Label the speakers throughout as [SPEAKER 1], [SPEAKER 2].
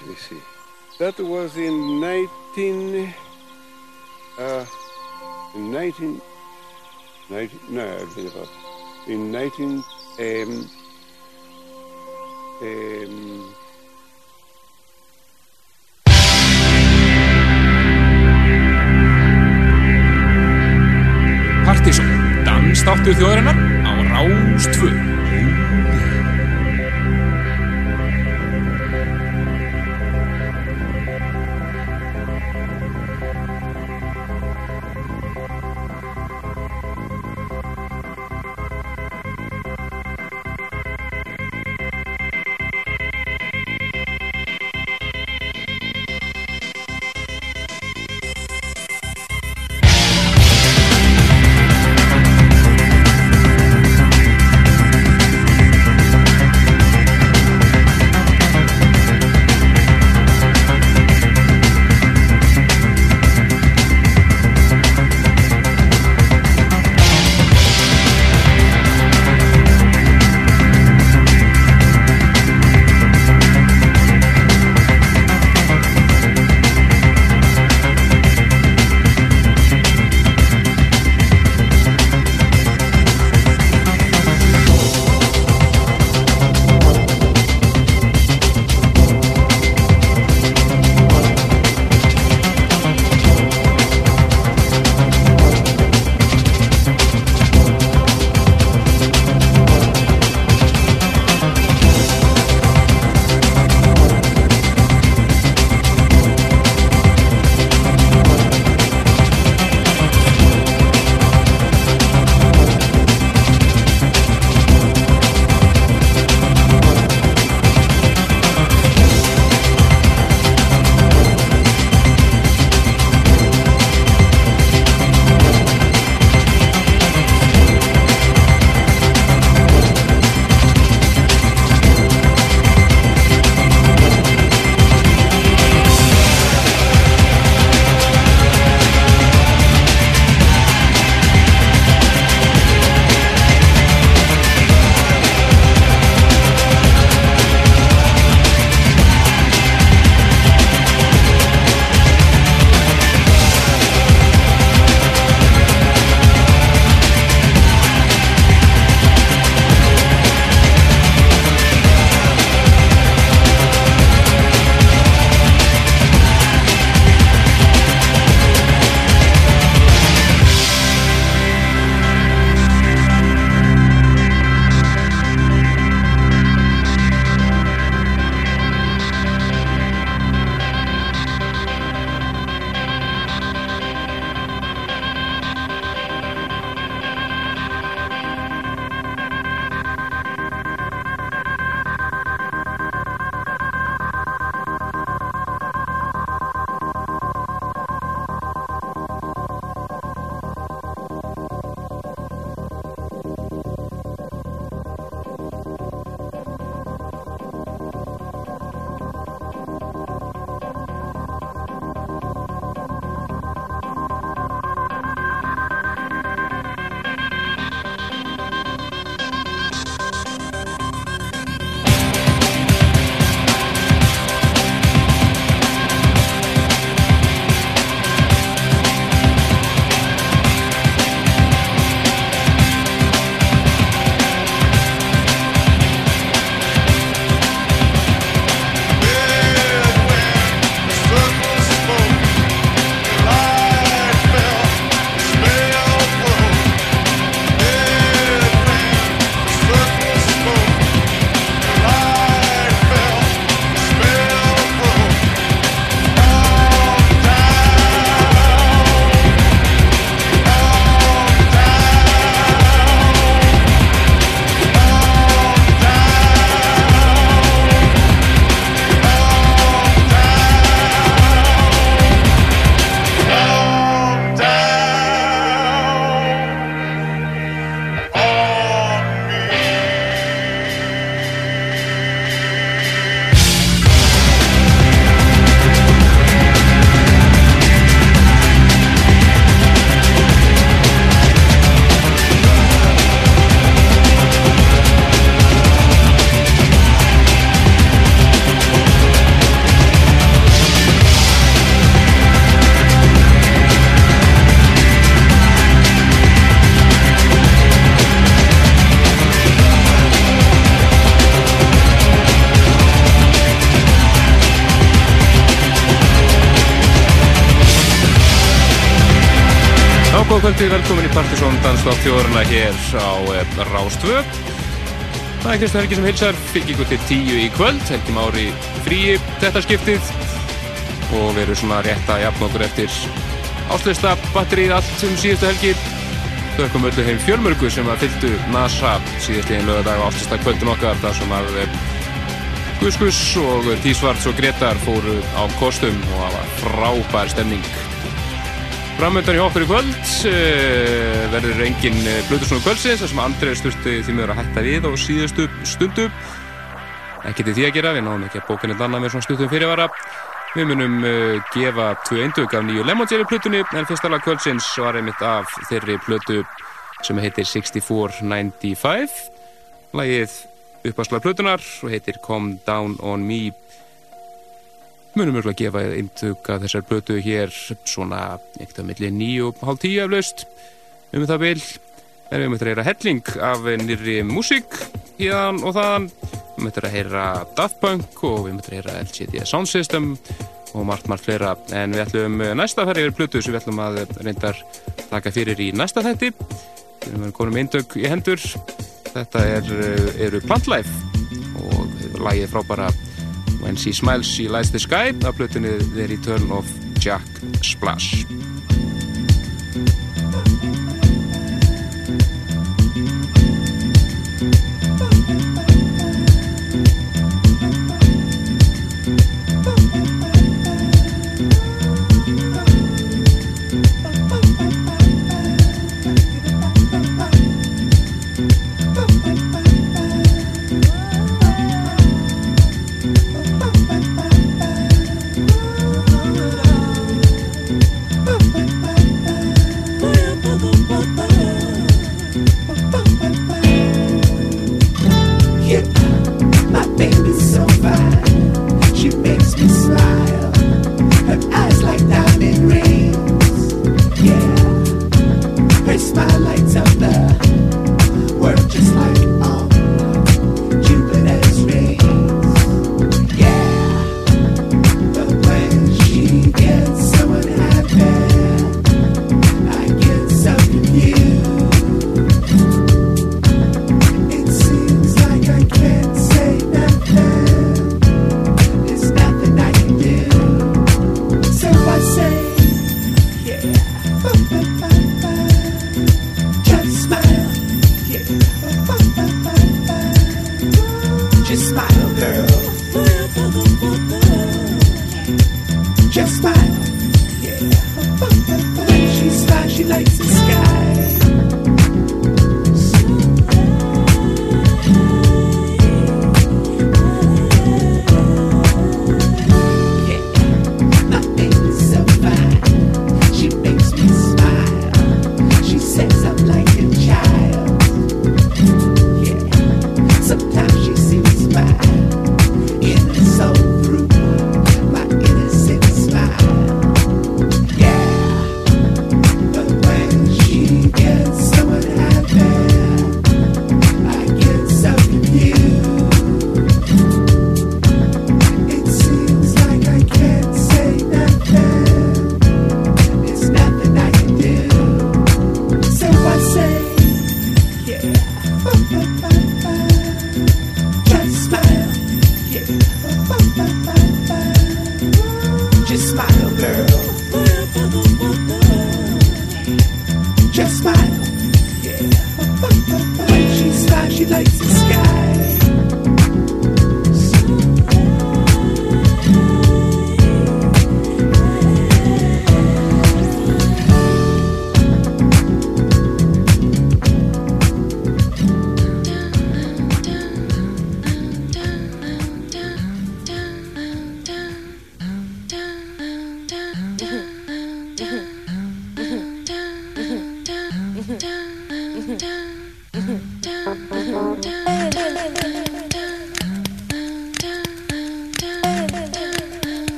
[SPEAKER 1] let me see. That was in 19, uh, in 19, 19 no, I believe it. In 19, um, um,
[SPEAKER 2] Partíson, dansþáttur þjóðarinnar á Rástvö.
[SPEAKER 3] Danstátt þjóðurna hér á eh, Rástvö. Það er Kristján Helgi sem hilsar, ykkur til tíu í kvöld, Helgi Mári fríi þetta skiptið og við erum svona rétt að jafna okkur eftir áslista batterið allt um síðustu helgi. Þau komum öllu heim fjölmörgu sem að fylgdu NASA síðast í einn lögadag á áslista kvöldin okkar þar sem að Guskus eh, og Tísvarts og Gretar fóru á kostum og það var frábær stemning. Framöndan í okkur í kvöld uh, verður engin Blutusnúi eh, kvöldsins þar sem Andrið styrsti því miður að hætta við á síðustu stundu. Ekki til því að gera, við náðum ekki að bókinu danna með svona stundum fyrirvara. Við munum uh, gefa tvö eindug af nýju Lemon Jelly plutunni en fyrsta lag kvöldsins var einmitt af þeirri plutu sem heitir 6495 lagið uppasla plutunar og heitir Come Down On Me munum örgulega að gefa eintöka þessar blötu hér svona ekkert að milli nýju og hálf tíu aflaust um það vil en við möttum að heyra helling af nýri músík híðan og þaðan. Við möttum að heyra Daft Punk og við möttum að heyra LCD Sound System og margt, margt fleira. En við ætlum næsta að fara yfir blötu sem við ætlum að reyndar taka fyrir í næsta þetti við erum konum eindög í hendur. Þetta er, eru Plantlife og lagið frábara When She Smiles She Lights the Sky af blötunni The Return of Jack Splash my lights out there. work just like places.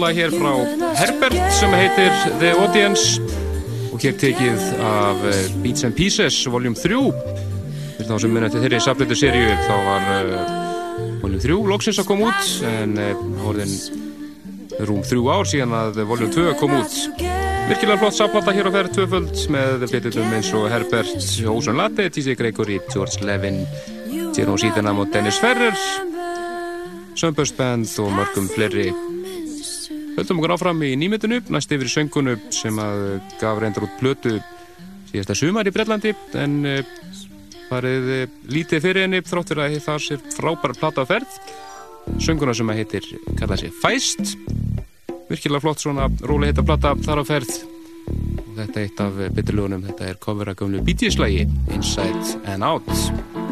[SPEAKER 2] Lag hér frá Herbert sem heitir The Audience og hér tekið af eh, Beats and Pieces voljum 3 fyrir þá sem munið til þeirri safleitu sériu þá var uh, voljum 3 loksins að koma út en uh, orðin rúm 3 ár síðan að voljum 2 kom út virkilega flott saflata hér á ferð tvöföld með flytjum eins og Herbert Ósson Latte, T.C. Gregory, George Levin Jerón Sítanam og Dennis Ferrer Sunburst Band og mörgum fleiri Höldum okkur áfram í nýmittinu, næst yfir söngunu sem að eh, gaf reyndar út blötu síðasta sumar í Brellandi en eh,
[SPEAKER 4] farið eh, lítið fyrir henni þráttur að það sé frábæra plataferð. Sönguna sem að heitir, kalla sér Fæst, virkilega flott svona róli heita plata þar á ferð og þetta er eitt af beturlugunum, þetta er kofur að gömlu bítjislægi Inside and Out.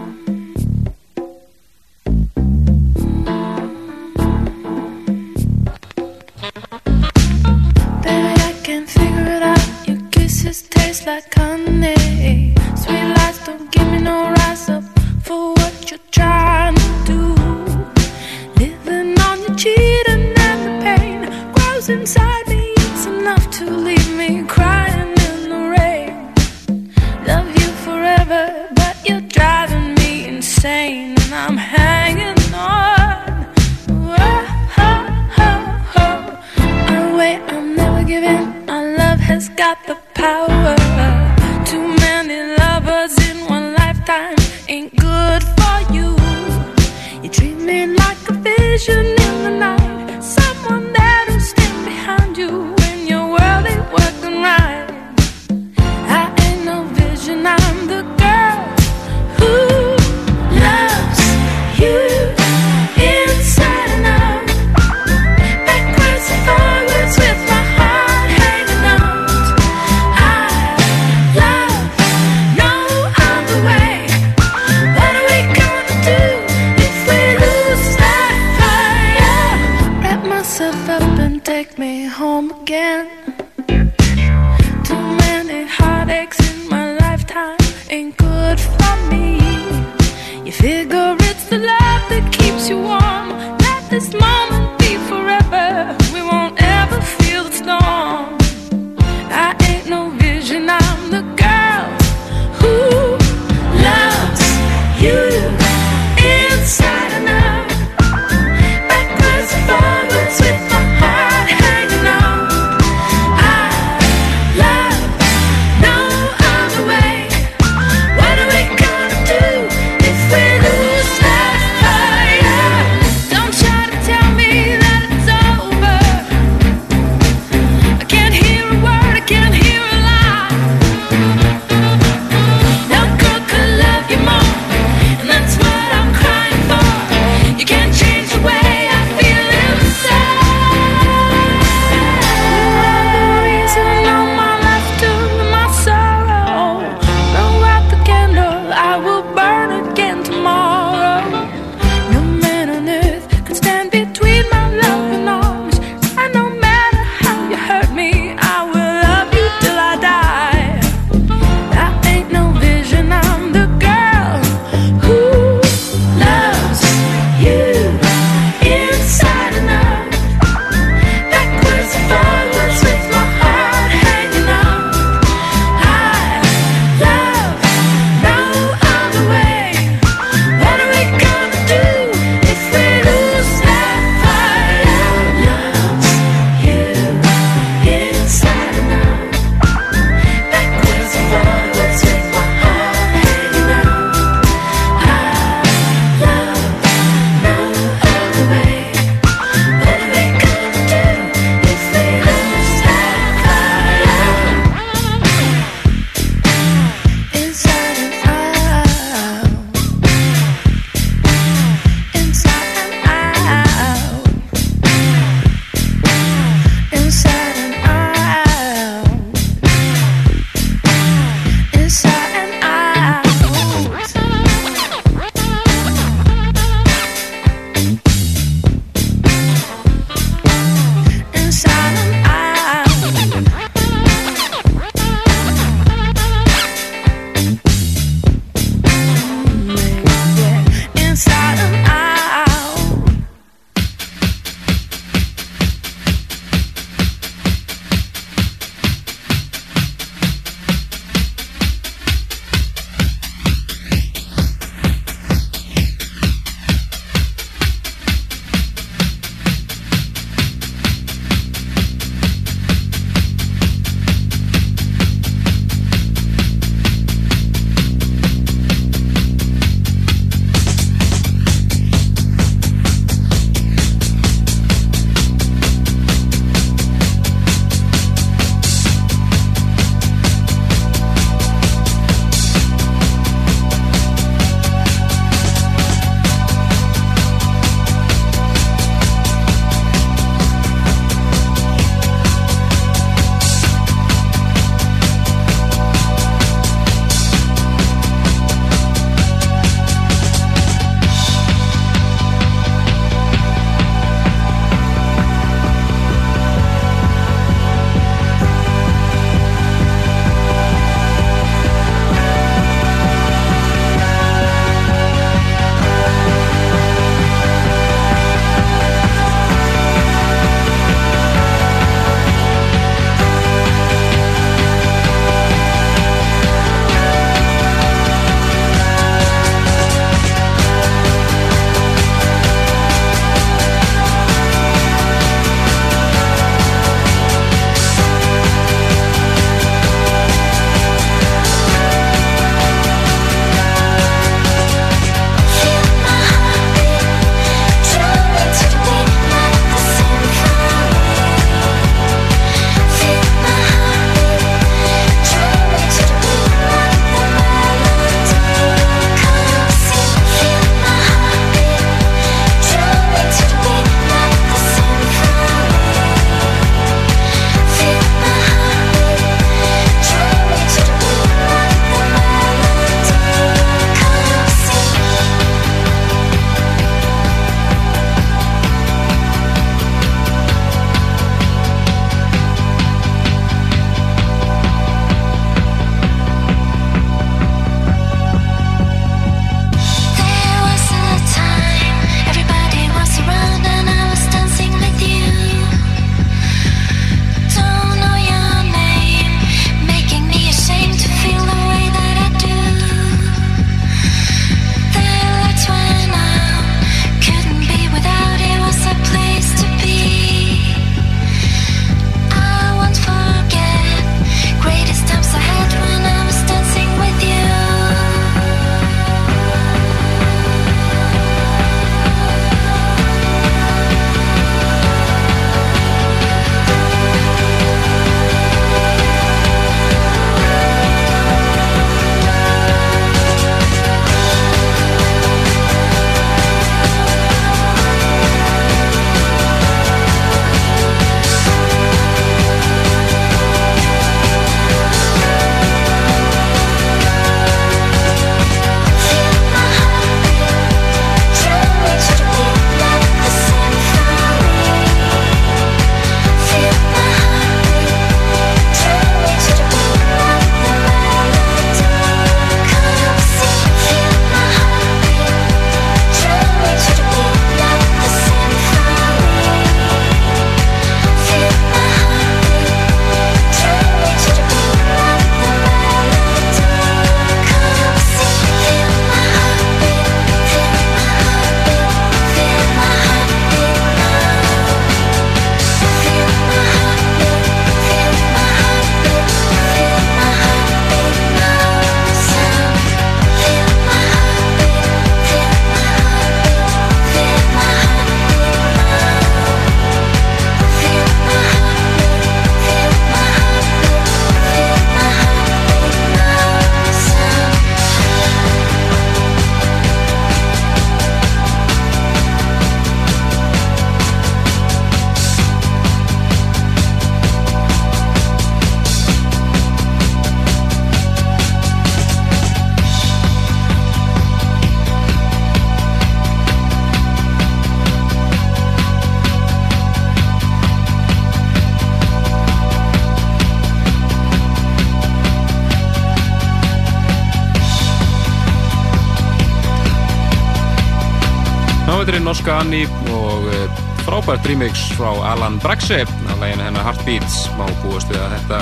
[SPEAKER 2] Eh, frábært remix frá Alan Braxe. Á læginu hennar Heartbeats má búast við að þetta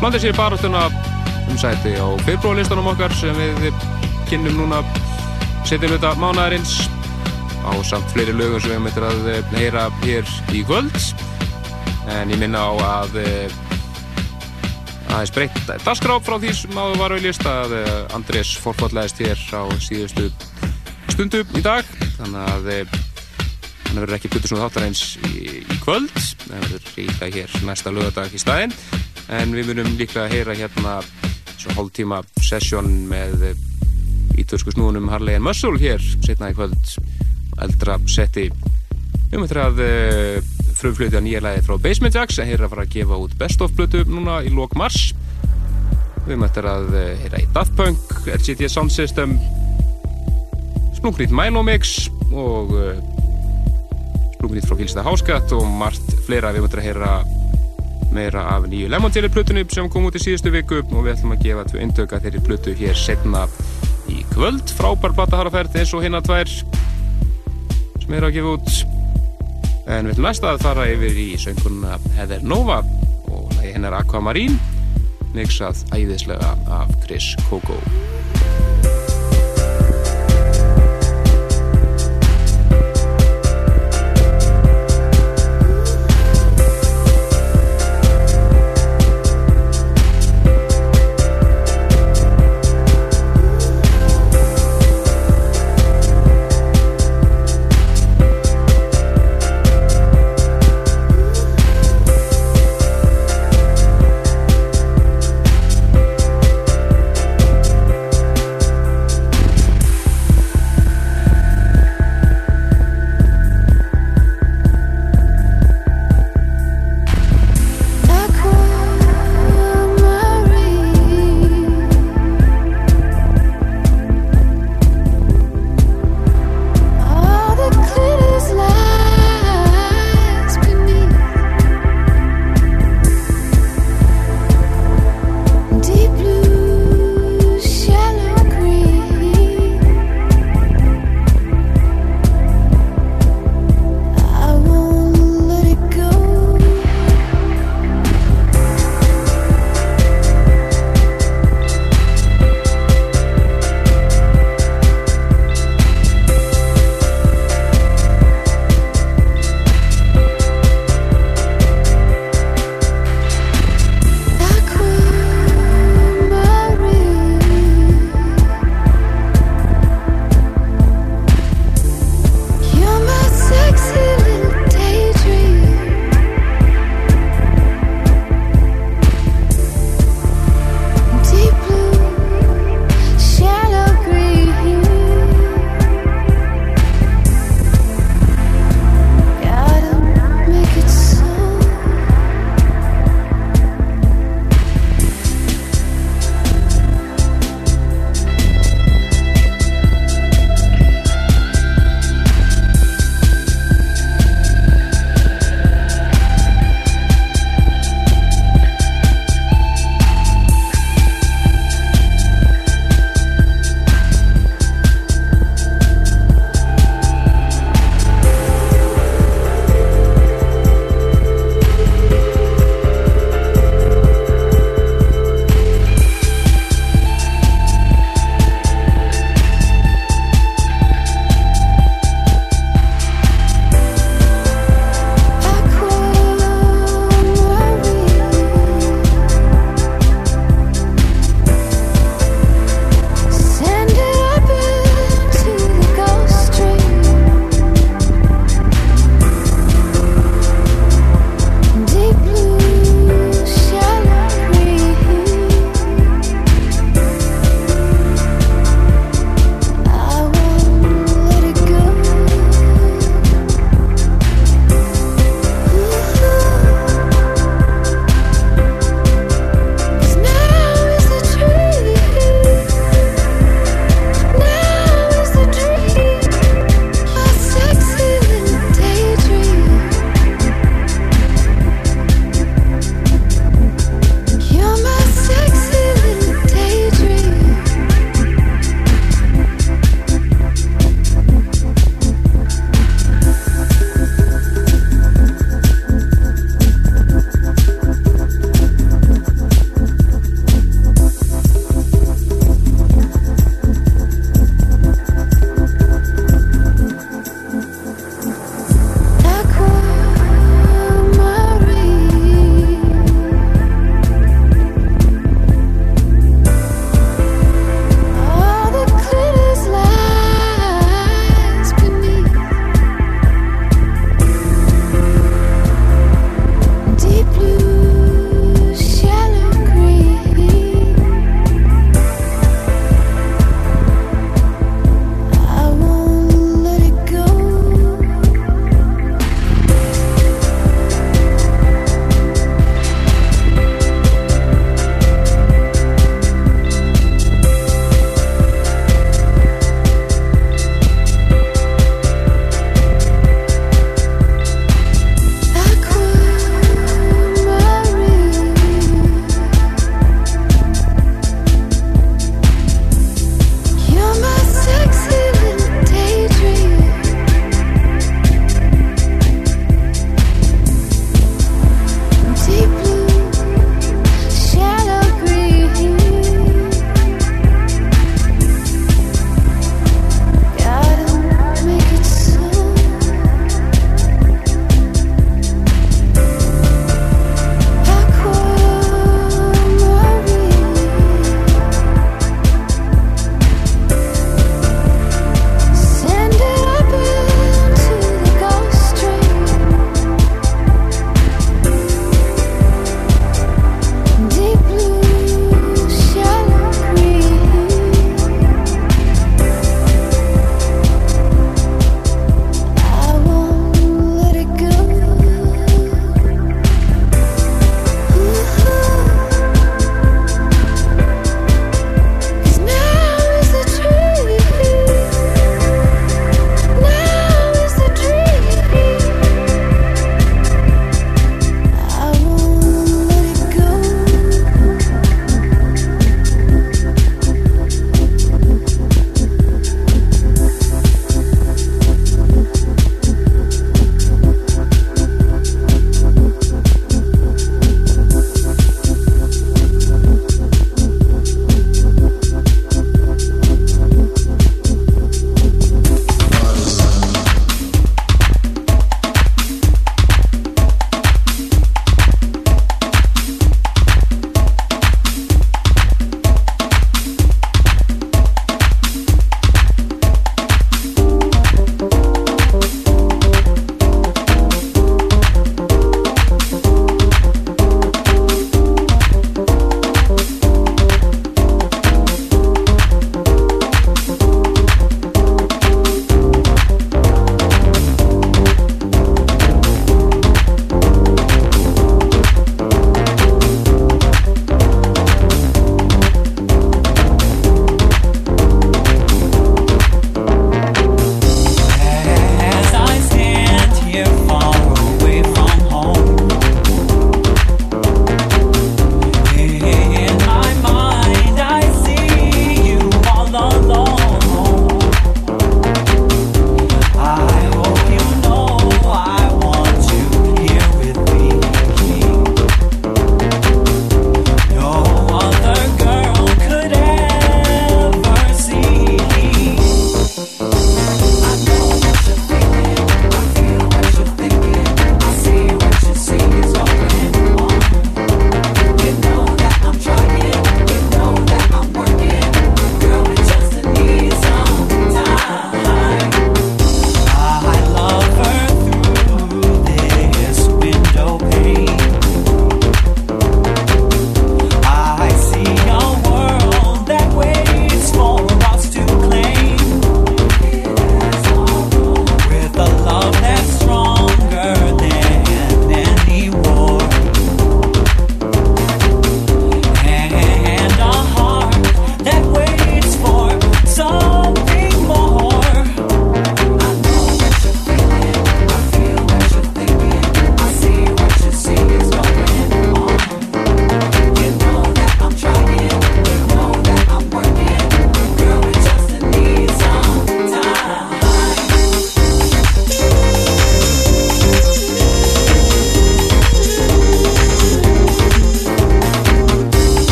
[SPEAKER 2] blandir sér barastuna um sæti á februarlistanum okkar sem við kynnum núna setjum þetta mánadarins á samt fleiri lögum sem við möttum að eh, heyra hér í kvöld. En ég minna á að eh, aðeins breytt dasgráp frá því sem áður var á lista að Andrés forfallæðist hér á síðustu stundu í dag þannig að eh, hann verður ekki puttur svona þáttar eins í, í kvöld. Það verður líka hér næsta lögadag í staðinn. En við munum líka að heyra hérna svona hálf tíma sessjón með eh, ítörsku snúnum Harley and Muscle hér setna í kvöld. Eldra setti. Um þetta að uh, frumflutja nýja læði frá Basement Jacks en hér að fara að gefa út best of blötu núna í lók mars. Við möttum að heyra í Daft Punk, LCD Sound System Splungrít Mælómix og uh, Splungrít frá Hilsta Háskatt og margt fleira. Við mötum að heyra meira af nýju Lemon Jelly plutunni sem kom út í síðustu viku og við ætlum að gefa tvö indöka þeirri plutu hér setna í kvöld. Frábær plattaharafærd eins og hinna tvær sem er að gefa út. En við ætlum næsta að fara yfir í söngunna Heather Nova og hennar Aquamarine mixað æðislega af Chris Coco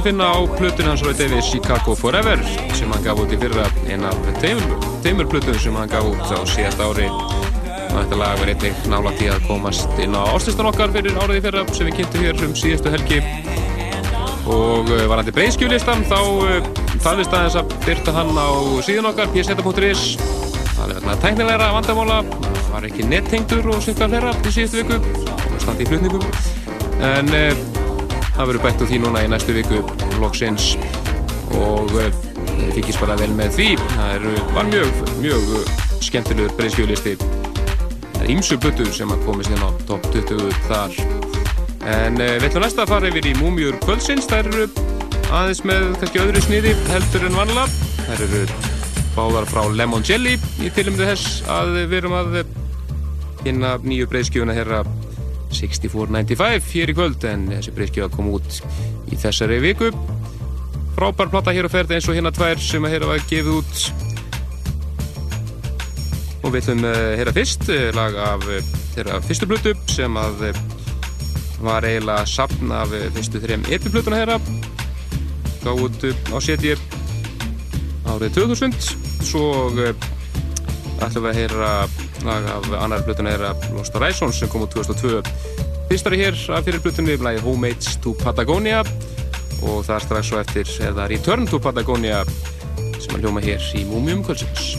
[SPEAKER 2] að finna á plötun hans Roy Davis Chicago Forever sem hann gaf út í fyrra en af teimur plötun sem hann gaf út á síðast ári. Og þetta lag var einnig nála tí að komast inn á ástistan okkar fyrir árið í fyrra sem við kynntum hér um síðustu helgi. Og eh, var hann til breyðskjulistan þá eh, aðeins að byrta hann á síðan okkar pseta.is það er verðan að tæknilegra vandamóla var ekki nettengtur og syngar hlera til síðustu viku og standi í flutningum. En það verður bætt úr því núna í næstu viku loksins. Og eh, fikist bara vel með því. Það er, var mjög, mjög skemmtilegur breyðskjólisti það er ímsu buttur sem að komist inn á top 20 þar. En eh, við ætlum næsta að fara yfir í Múmiur kvöldsins. Það eru aðeins með kannski öðru sniði heldur en vanlega það eru báðar frá Lemon Jelly í tilumðu þess að við erum að finna nýju breyðskjóna herra 6495 hér í kvöld en þessi breyskju að koma út í þessari viku. Frábær platta hér og ferð eins og hérna tvær sem að hér að gefa út. Og við ætlum að heyra fyrst eh, lag af eh, þeirra fyrstu blötu sem að eh, var eiginlega sapn af fyrstu þrejum epiplötuna hér gáð út á seti árið 2000 svo ætlum við að heyra lag af annar blötuna er að Lost Horizons sem kom á 2002 fyrstari hér af fyrir blötunni við lagi Homemates to Patagonia og það er strax svo eftir eða Return to Patagonia sem að hljóma hér í Múmium Kvöldsins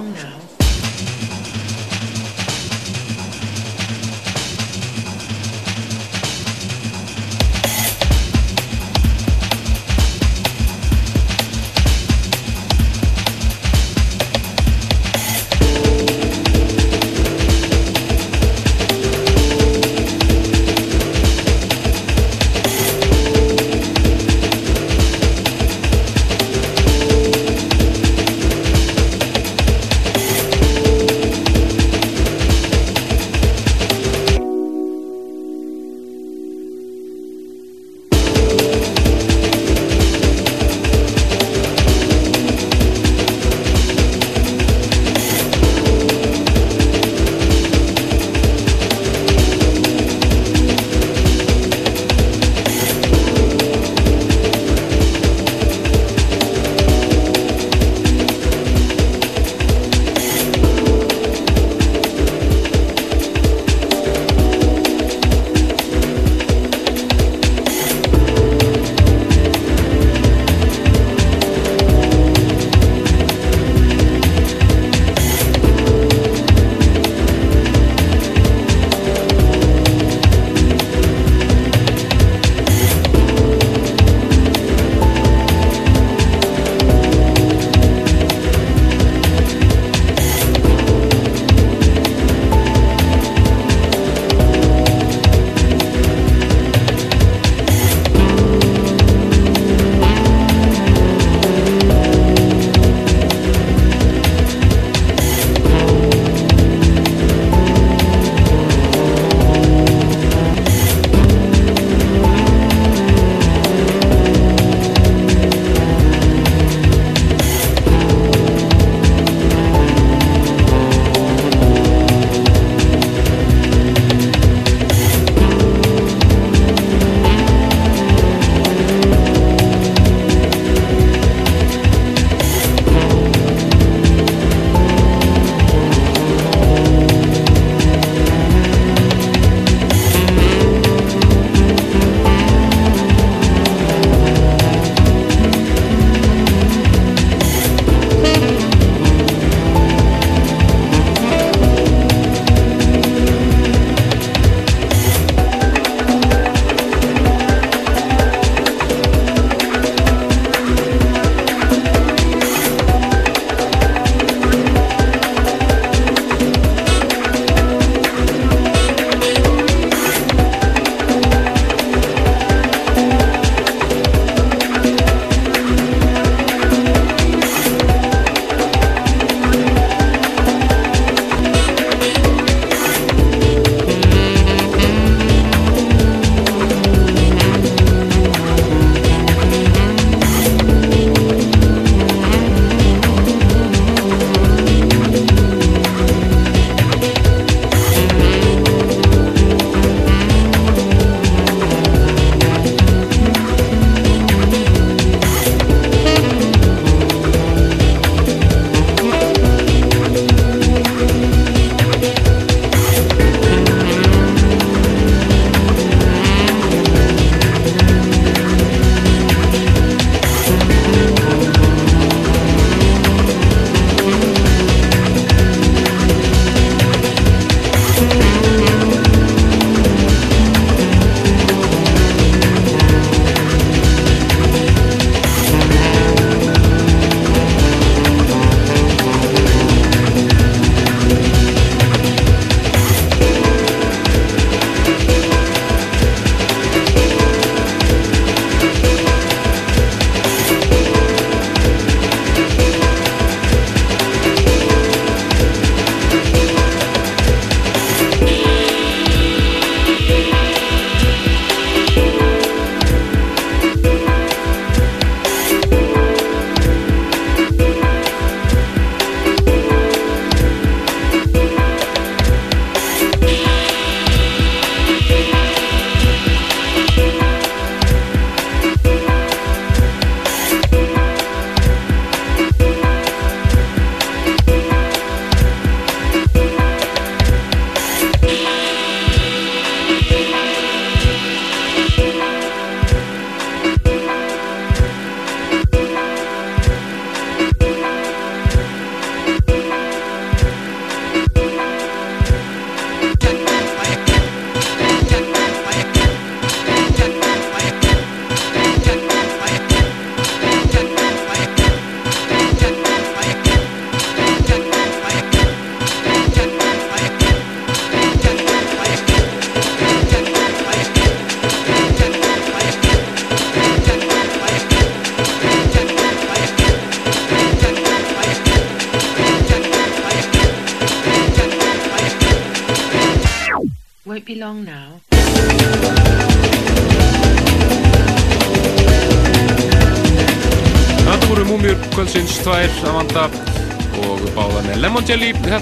[SPEAKER 5] down now.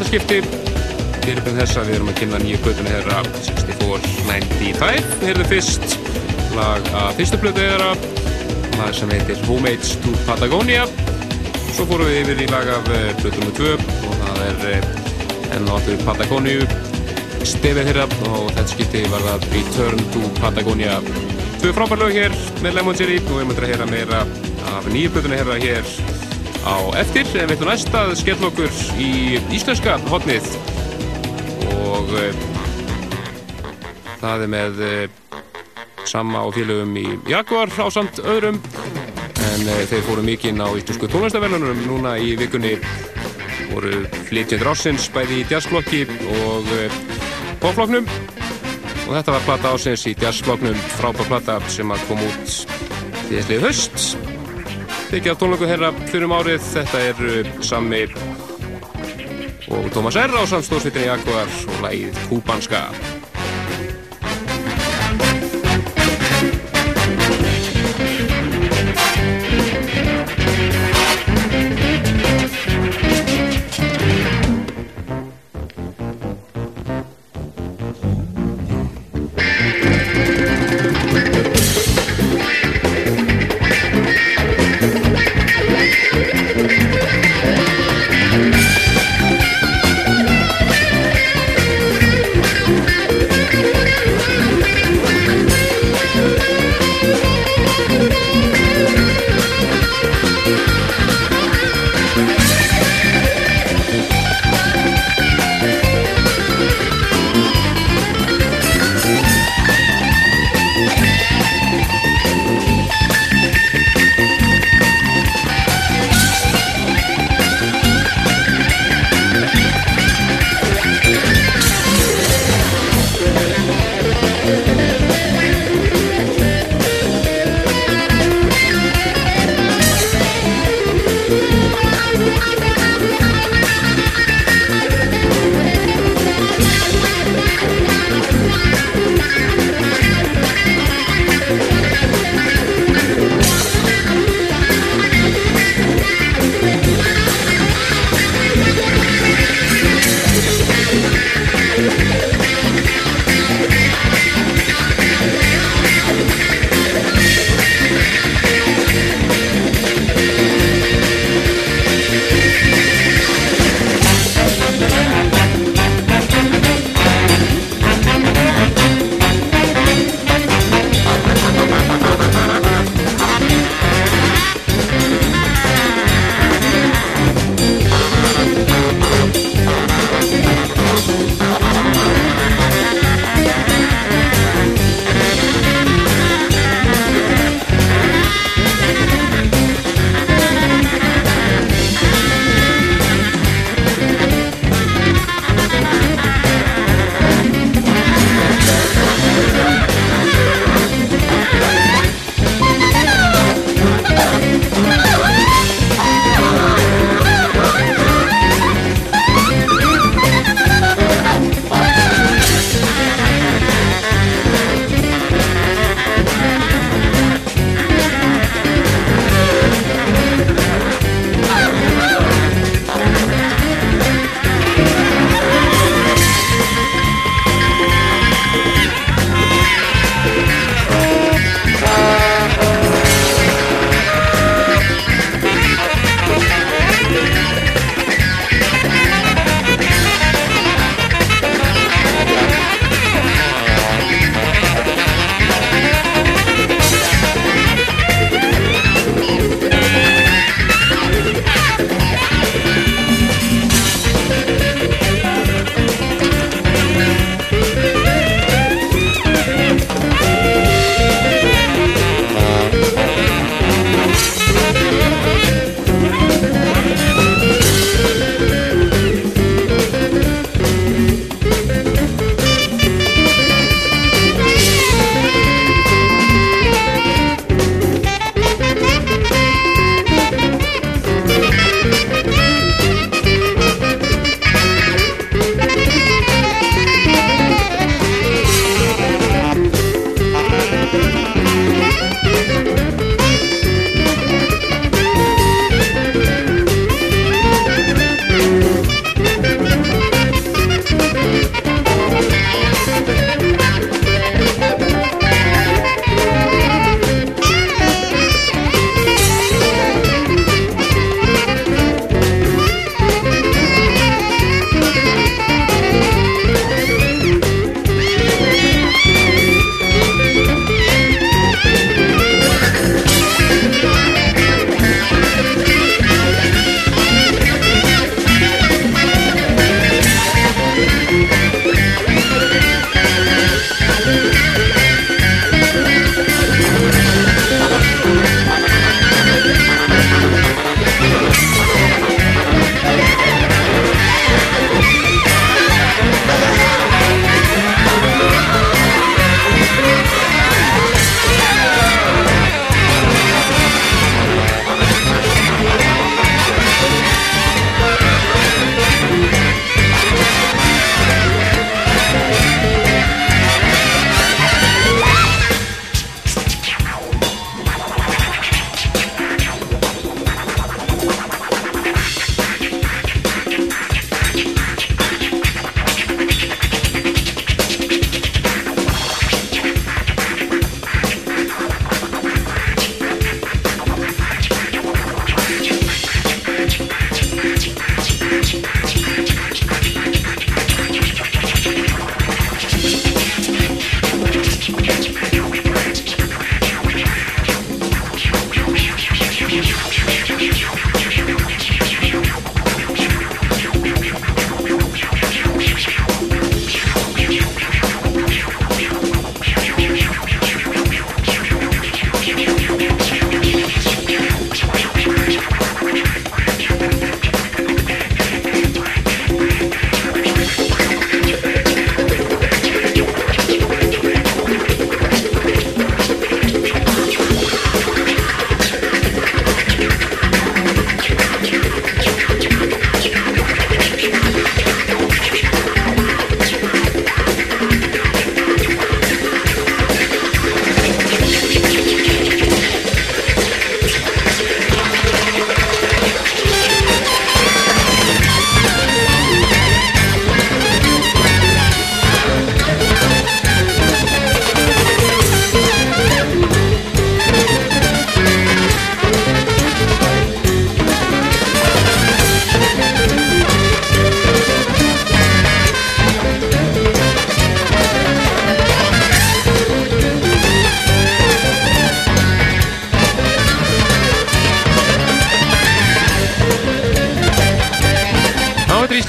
[SPEAKER 2] Skipti. Fyrirbyrð þess að við erum að kynna nýju plötuna þeirra 6495. Við heyrðum fyrst lag að fyrstu plötu þeirra, lag sem heitir Homemades to Patagonia. Svo fórum við yfir í lag af plötu nr. 2 og það er eh, enn og allur Patagoniu stefið þeirra og þetta skipti var það Return to Patagonia. Tvö frábær lög hér með Lemon Jelly og við möndum að heyra meira af nýju plötuna hérna hér á eftir. En við ætlum næst að skella okkur í íslenska hotnið og uh, það er með uh, sama á félögum í Jaguar á samt öðrum. En uh, þeir fóru mikinn á íslensku tónlistaverðunum núna í vikunni voru flytjendur ásins bæði í jazzflokki og popflokknum og þetta var platta ásins í jazzflokknum. Frábær platta sem að kom út því þesslið höst af tónleiku þeirra fyrir um árið þetta er Sammi og Tómas R. á samstóðsveitinni Jaguar og lægið Kúbanska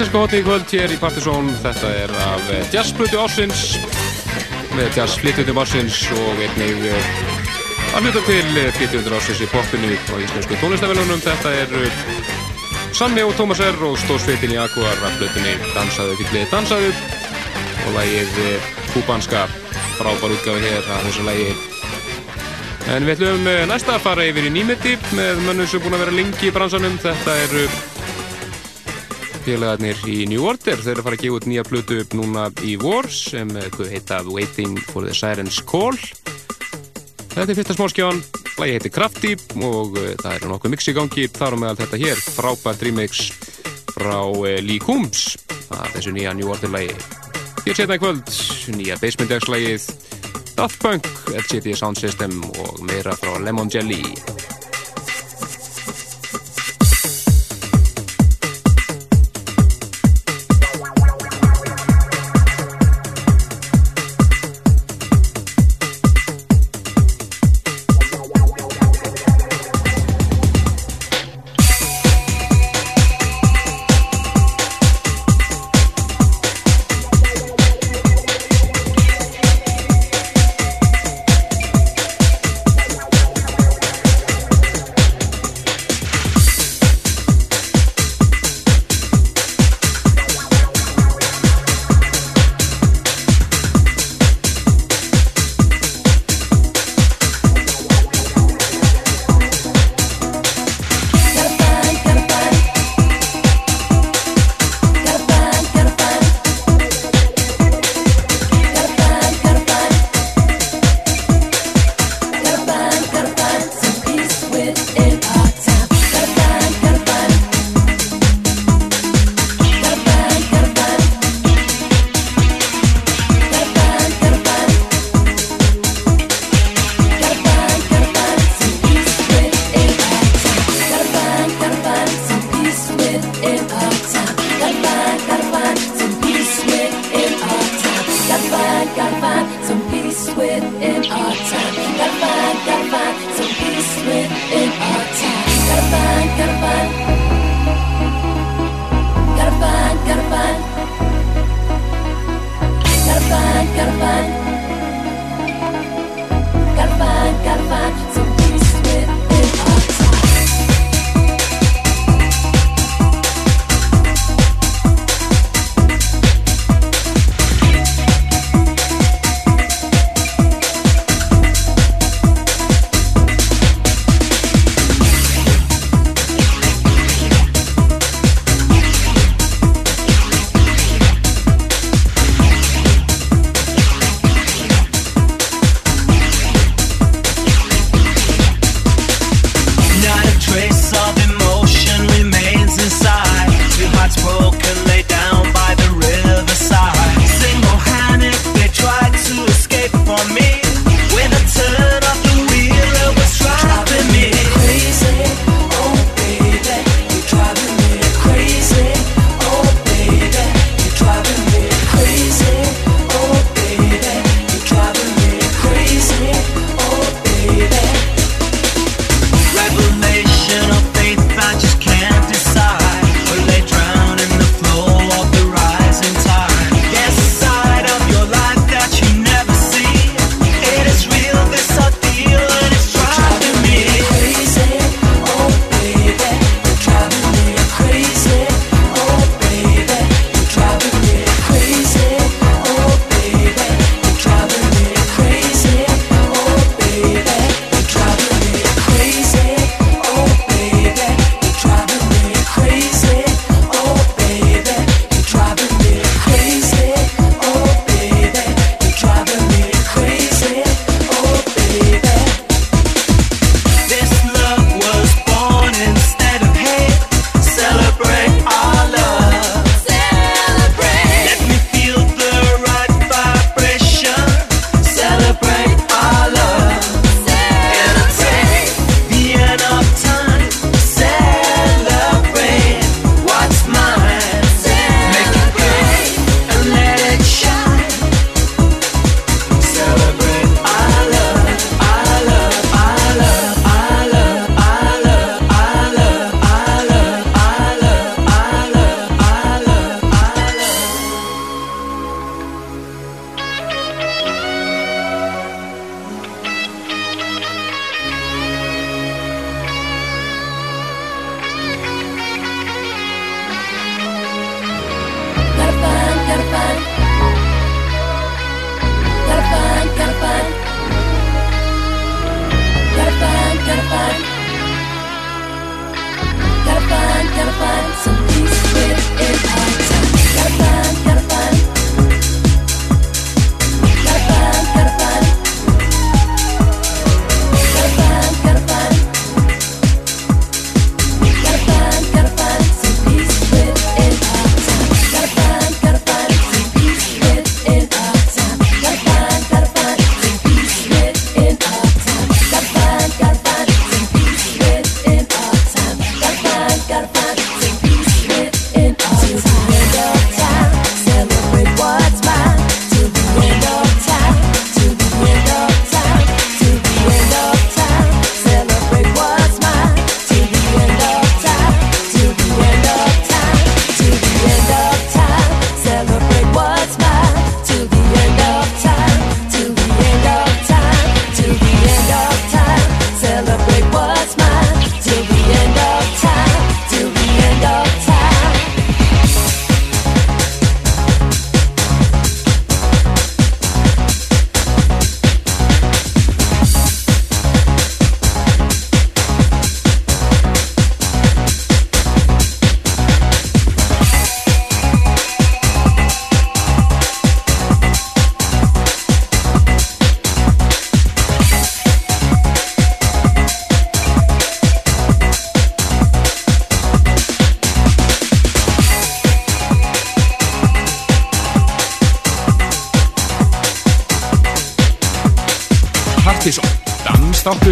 [SPEAKER 2] Er hotni í kvöld hér í Partizón. Þetta er af eh, jazzblutu ársins með jazzflytjundum ársins og einnig eh, að hluta til eh, flytjundur ársins í popinu á íslensku tónlistavellunum. Þetta er Sanni og Tómas R. og stórsveitin í Aquar af hlutunni Dansaðu fyllið Dansaðu og lagið eh, Kúbanska frábær útgáfi hér af þessu lagi En við ætlum næsta að fara yfir í nýmeti með mönnum sem búin að vera lengi í bransanum. Þetta eru félagarnir í New Order. Þeir eru að fara að gefa út nýja plötu upp núna í vor sem eh, hvað heita Waiting for the Siren's Call. Þetta er fyrsta smáskján. Lægi heitir Krafty og uh, það er nokkuð mix í gangi. Þar á meðal þetta hér, frábært remix frá uh, Lee Coombs af þessu nýja New Order lægi. Hér setna í kvöld, nýja basementdagslægið Daft Punk, LCD Sound System og meira frá Lemon Jelly.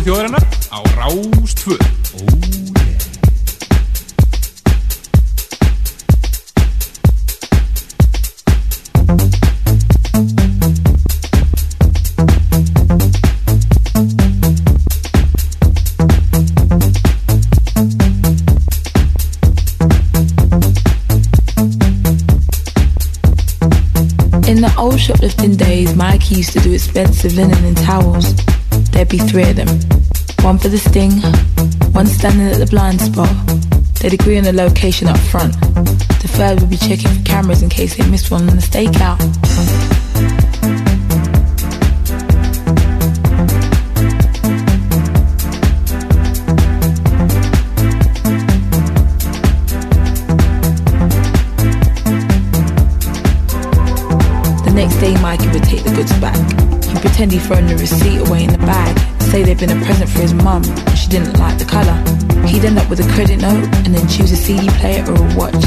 [SPEAKER 2] Þjóðarinnar á Rástföð.
[SPEAKER 6] shoplifting days, Mikey used to do expensive linen and towels. There'd be three of them. One for the sting, one standing at the blind spot. They'd agree on the location up front. The third would be checking for cameras in case they missed one on the stakeout. The next day, Mikey would take the goods back. He'd pretend he'd thrown the receipt away in the bag. Say they'd been a present for his mum, and she didn't like the colour. He'd end up with a credit note and then choose a CD player or a watch.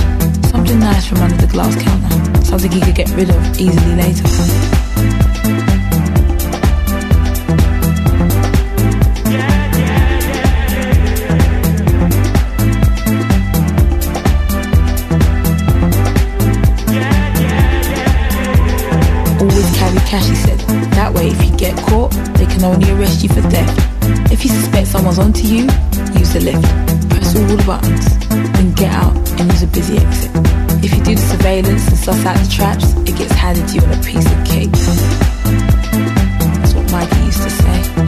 [SPEAKER 6] Something nice from under the glass counter. Something he could get rid of easily later. Can only arrest you for theft. If you suspect someone's onto you, use the lift. Press all the buttons, then get out and use a busy exit. If you do the surveillance and suss out the traps, it gets handed to you on a piece of cake. That's what Mikey used to say.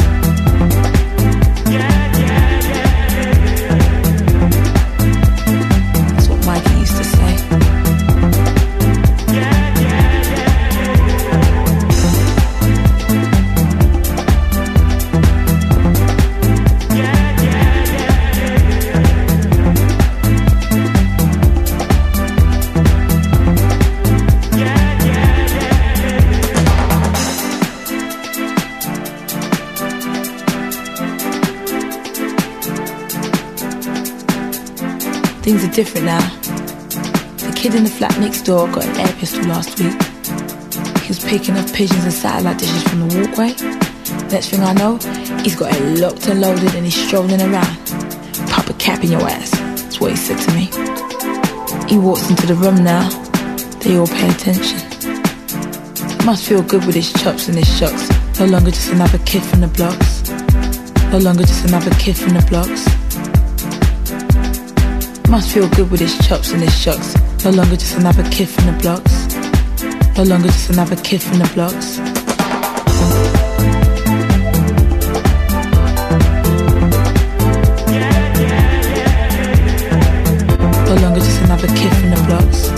[SPEAKER 6] Things are different now. The kid in the flat next door got an air pistol last week. He was picking up pigeons and satellite dishes from the walkway. Next thing I know, he's got it locked and loaded and he's strolling around. Pop a cap in your ass. That's what he said to me. He walks into the room now. They all pay attention. Must feel good with his chops and his shucks. No longer just another kid from the blocks. No longer just another kid from the blocks. Must feel good with his chops and his shucks. No longer just another kid from the blocks. No longer just another kid from the blocks. No longer just another kid from the blocks.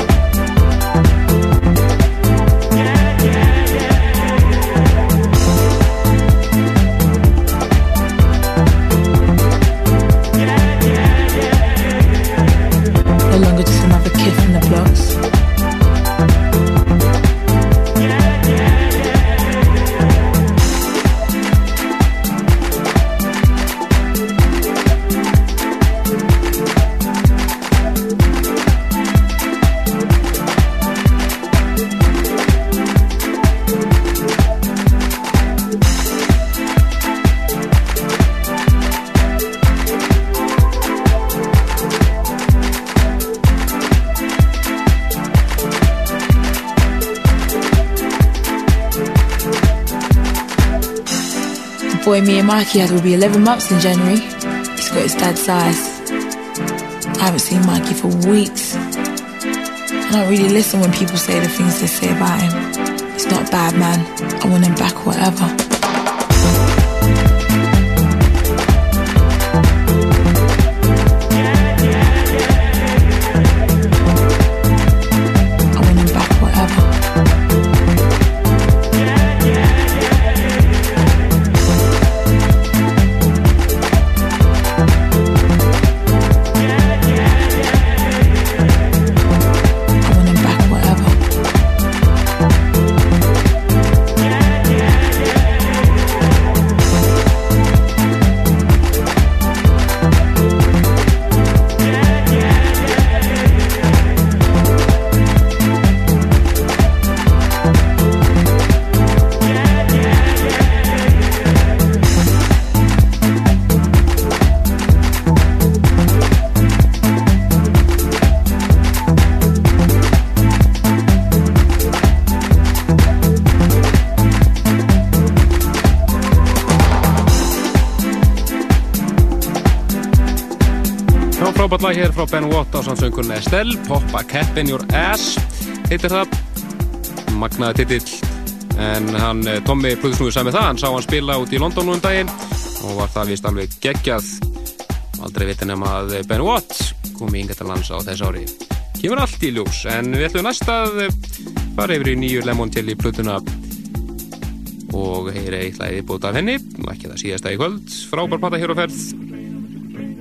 [SPEAKER 6] Mikey had will be 11 months in January. He's got his dad's size. I haven't seen Mikey for weeks. I don't really listen when people say the things they say about him. He's not bad man. I want him back, whatever.
[SPEAKER 2] Frábært lag hér frá Ben Watt á samsöngunni Estelle, Pop a Cap in Your Ass heitir það magnaði titill. En hann, eh, Tommy Plutusnúi sagði með það, hann sá hann spila út í London nú um daginn og var það vist alveg geggjað. Aldrei viti nefn að Ben Watt kom í Ingetalans á þess ári. Kemur allt í ljós, en við ætlum næst að fara yfir í nýju Lemon til í Plutuna og heyra eitt lagið búið af henni og ekki það síðasta í kvöld. Frábær pata hér á ferð.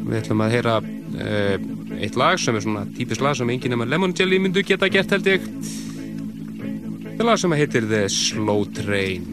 [SPEAKER 2] Við ætlum að heyra eitt lag sem er svona típist lag sem enginn nema Lemon Jelly myndu geta gert held ég. Þetta er lag sem heitir The Slow Train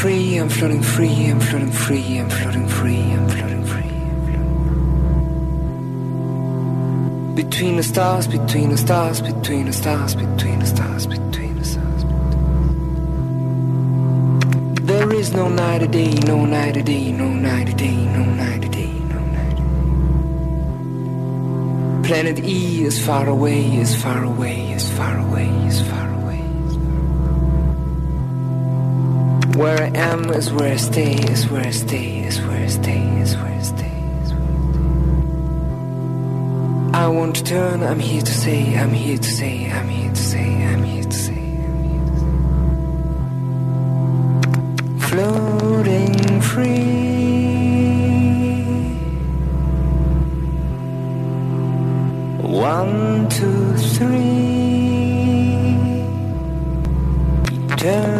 [SPEAKER 7] free, I'm floating free, I'm floating free, I'm floating free, I'm floating free. Between the stars, between the stars, between the stars, between the stars, between the stars. There is no night a day, no night a day, no night a day, no night a day, no night. Planet E is far away, is far away, Where I am is where I stay, is where I stay, is where I stay, is where I stay. I, to turn, I'm here to say, I'm here to say, I'm here to say, I'm here to say. I'm here to say. Floating free. One, two, three. Eternally.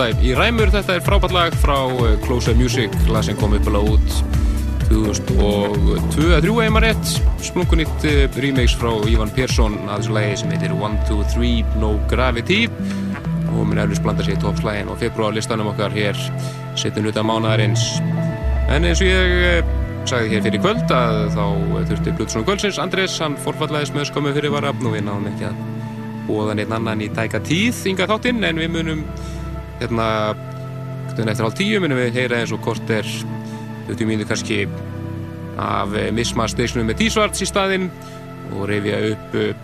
[SPEAKER 2] Þetta í ræmur. Þetta er frábært lag frá eh, Closer Music, lag sem kom uppalega út 2002-2003 eða maður rétt. Splungunitt eh, remix frá Ívan Persson að þessu lagi sem heitir 1, 2, 3, No Gravity og minn eflust blandar sér í toppslægin og februarlistanum okkar hér setjum hluta mánadarins. En eins og ég eh, sagði hér fyrir kvöld að þá þurfti Blutsson Gölsins, Andrés, hann forfallaðis með skömmu fyrir varafn og við náðum ekki að búa neitt annan í tæka tíð ynga þáttinn en við munum hérna eftir hálf tíu munum við heyra eins og kort er 20 mínir kannski af Misma Station með Dísvarts í staðinn og reyfja upp eh,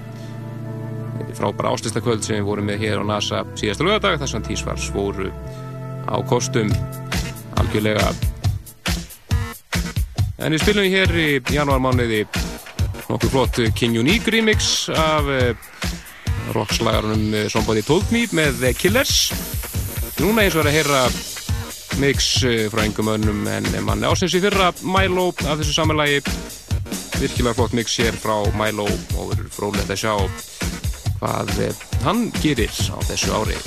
[SPEAKER 2] frábæra áslistakvöld sem við vorum með hér á NASA síðasta lögadag þar sem Dísvarts voru á kostum algjörlega En við spilum hér í janúarmániði nokkuð flott King Unique remix af eh, rockslagarunum eh, Somebody Told Me með The Killers. Núna eins og er að heyra mix eh, frá engum önnum en manni ásins í fyrra Milo af þessu samanlægi. Virkilega flott mix hér frá Milo og verður frólægt að sjá hvað hann gerir á þessu ári.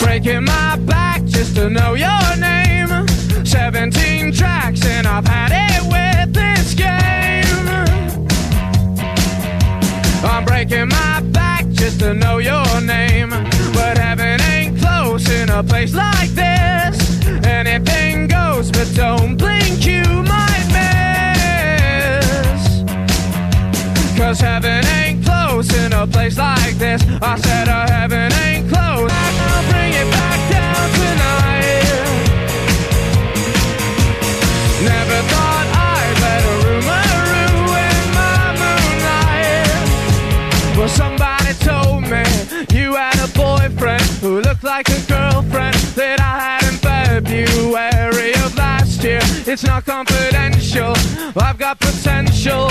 [SPEAKER 8] Breaking my back just to know your name. 17 tracks and I've had it with this game. I'm breaking my back just to know your name. But heaven ain't close in a place like this. Anything goes, but don't blink, you might miss. Cause heaven ain't close in a place like this. I said, oh, heaven ain't close. like a girlfriend that I had in February of last year. It's not confidential, I've got potential.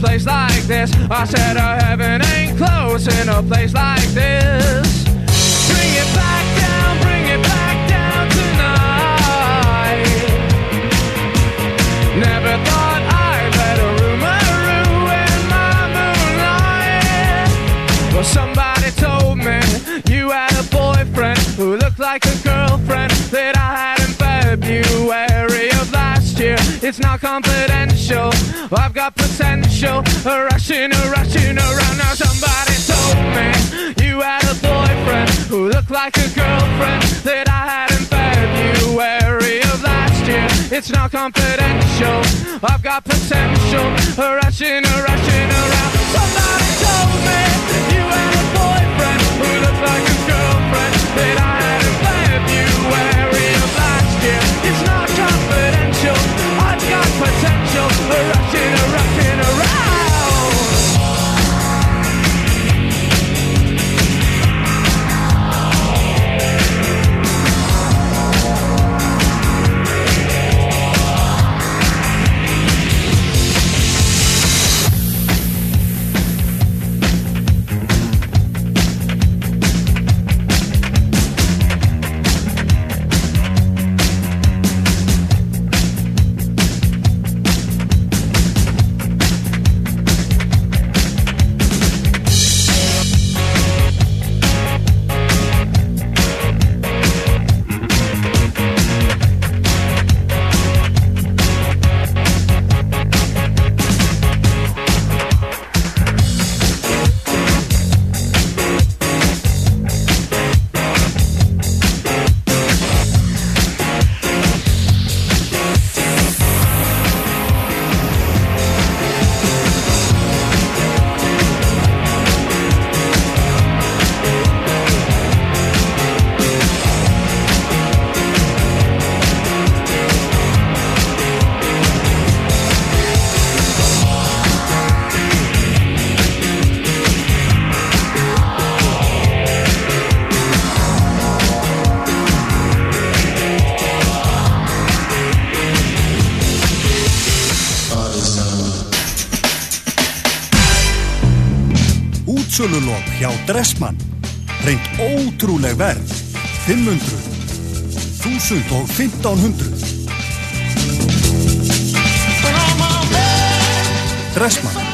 [SPEAKER 8] Place like this. I said, oh, heaven ain't close in a place like this. Bring it back down, bring it back down tonight. Never thought I'd let a rumor ruin my moonlight. Well, somebody told me you had a boyfriend who looked like a It's not confidential. I've got potential. A rushing, a rushing around. Now somebody told me you had a boyfriend who looked like a girlfriend that I had in February of last year. It's not confidential. I've got potential. A rushing, a rushing around. Somebody told me you had a boyfriend who looked like a girlfriend that I had in February of last year. It's not confidential. Got potential. Rushing, rushing around.
[SPEAKER 9] Ótrúleg verð. 500. 1000 og 1500. Dressmann.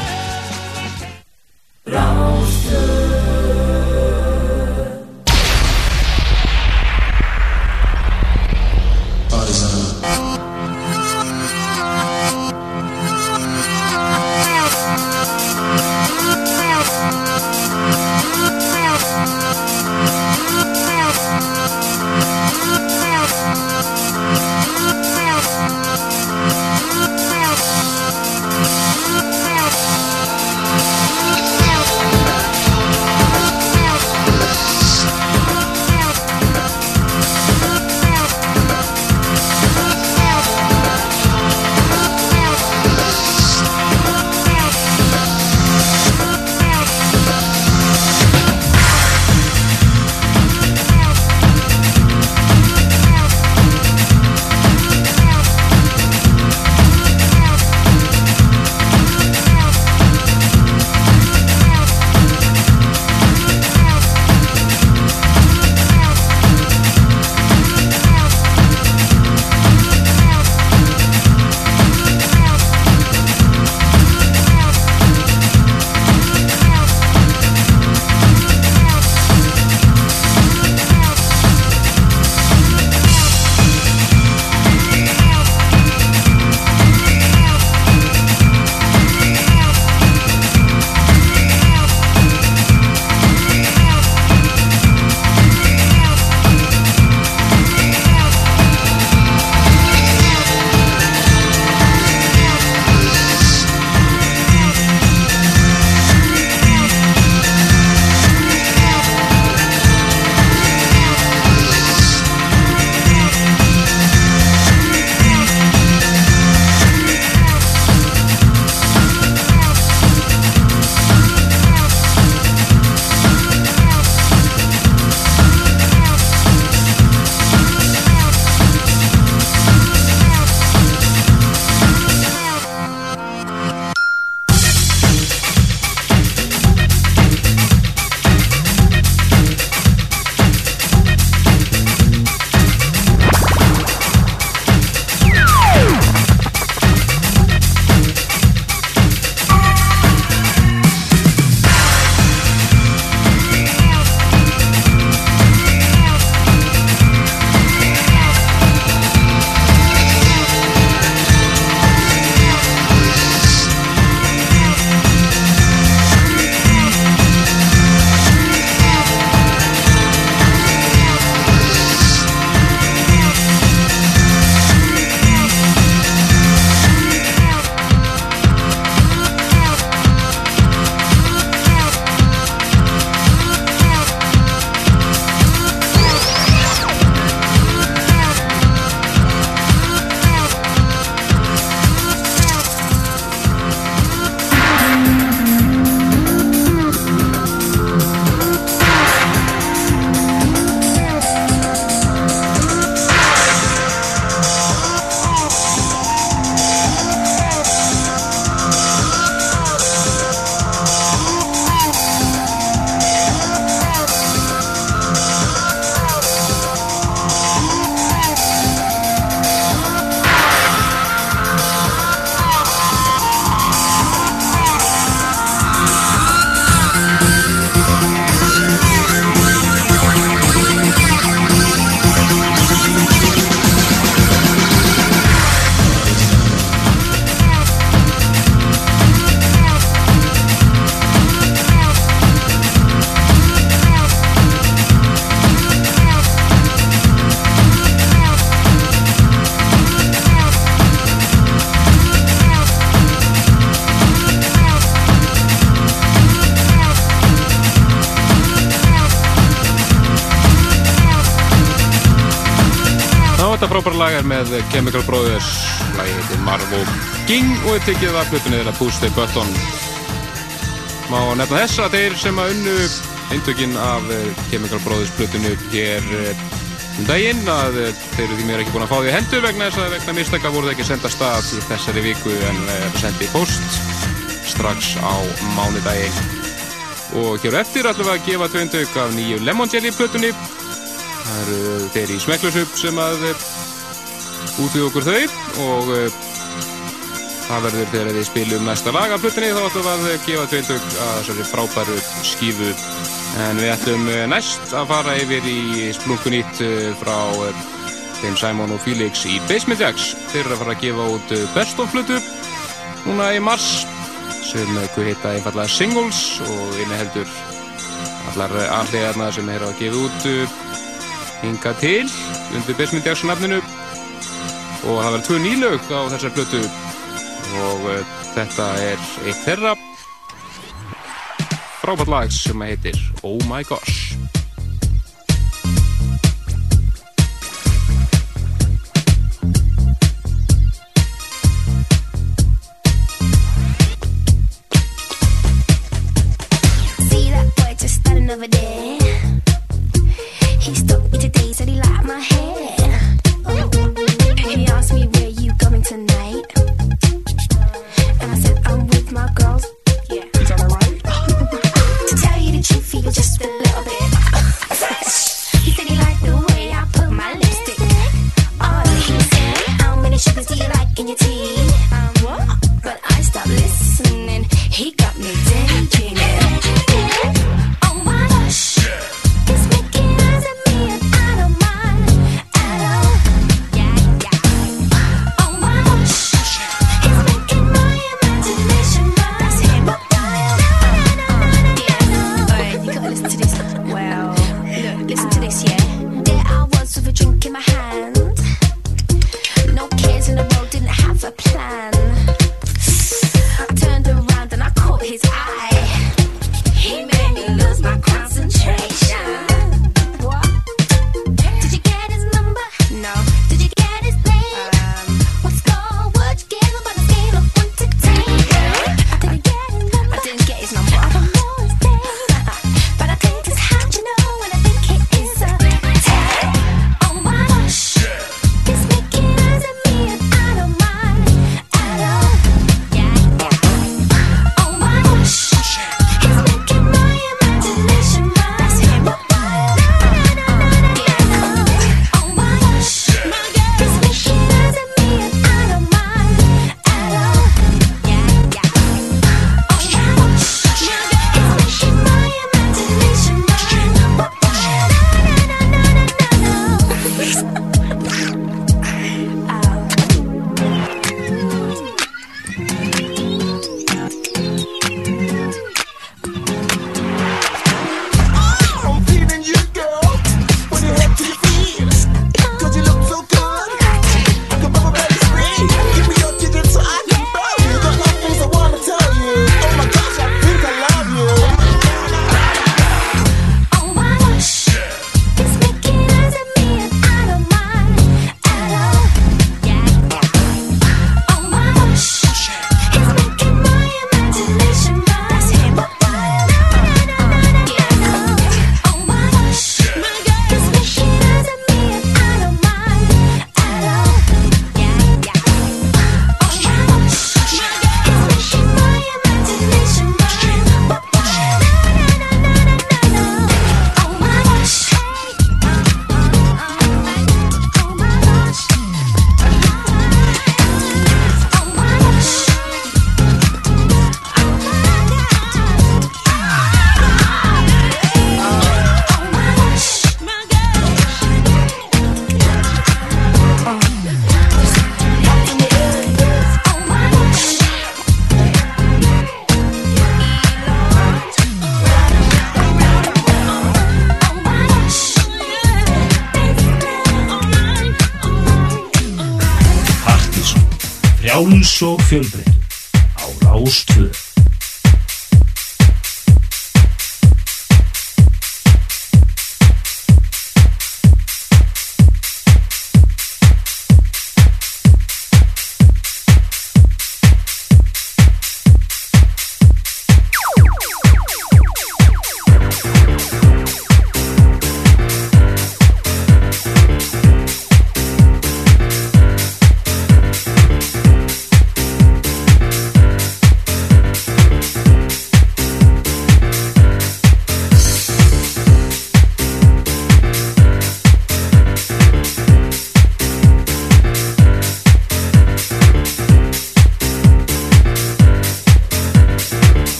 [SPEAKER 10] með Chemical Brothers lægið heitir Marvo Ging og þetta ekki var hlutunni þeirra Bústei Böttón má nefna þess að þeir sem að unnu eintökinn af eh, Chemical Brothers hlutunni er eh, um daginn að eh, þeir eru því mér ekki búin að fá því að hendu vegna þess að vegna mistakka voru það ekki senda stað þessari viku en sendi post strax á mánudagi og hér eftir ætlum við að gefa tvö eintökk af nýju Lemon Jelly hlutunni Það eru þeir í Smeklusup sem að út við okkur þau og uh, það verður þegar við spilum næsta lag af plötunni þá ætlum við að gefa tveitug að þessari frábæru skífu. En við ætlum eh, næst að fara yfir í splunkunýtt eh, frá þeim Simon og Felix í Basement Jacks. Þeir eru að fara að gefa út best of plötu núna í mars sem hefðu hitta einfallega singles og inneheldur allar allir aðnað sem hefur að gefa út hinga til undir Basement Jacks nafninu og það verður tvö nýlaug á þessar blötu og eh, þetta er eitt þeirra. Frábært lag sem heitir Oh My Gosh.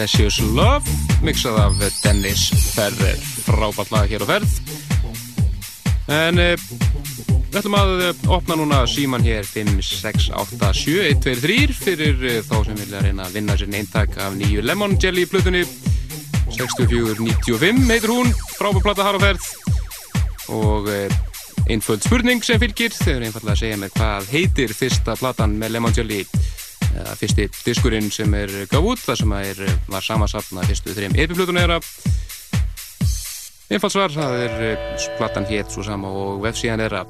[SPEAKER 2] Precious Love mixað af Dennis Ferrer. Frábært lag hér á ferð. En uh, við ætlum að uh, opna núna síman hér 5687123 fyrir uh, þá sem vilja reyna að vinna sér eintak af nýju Lemon Jelly plutunni 6495 heitur hún. Frábært plata þar á ferð. Og einföld spurning sem fylgir. Þau eru einfallega að segja mér hvað heitir fyrsta platan með Lemon Jelly eða fyrsti diskurinn sem er gaf út þar sem er, var samansapna fyrstu þreim epiplutunum þeirra. Einfaldsvar, það er platan hétt svo sama og vefsíðan þeirra.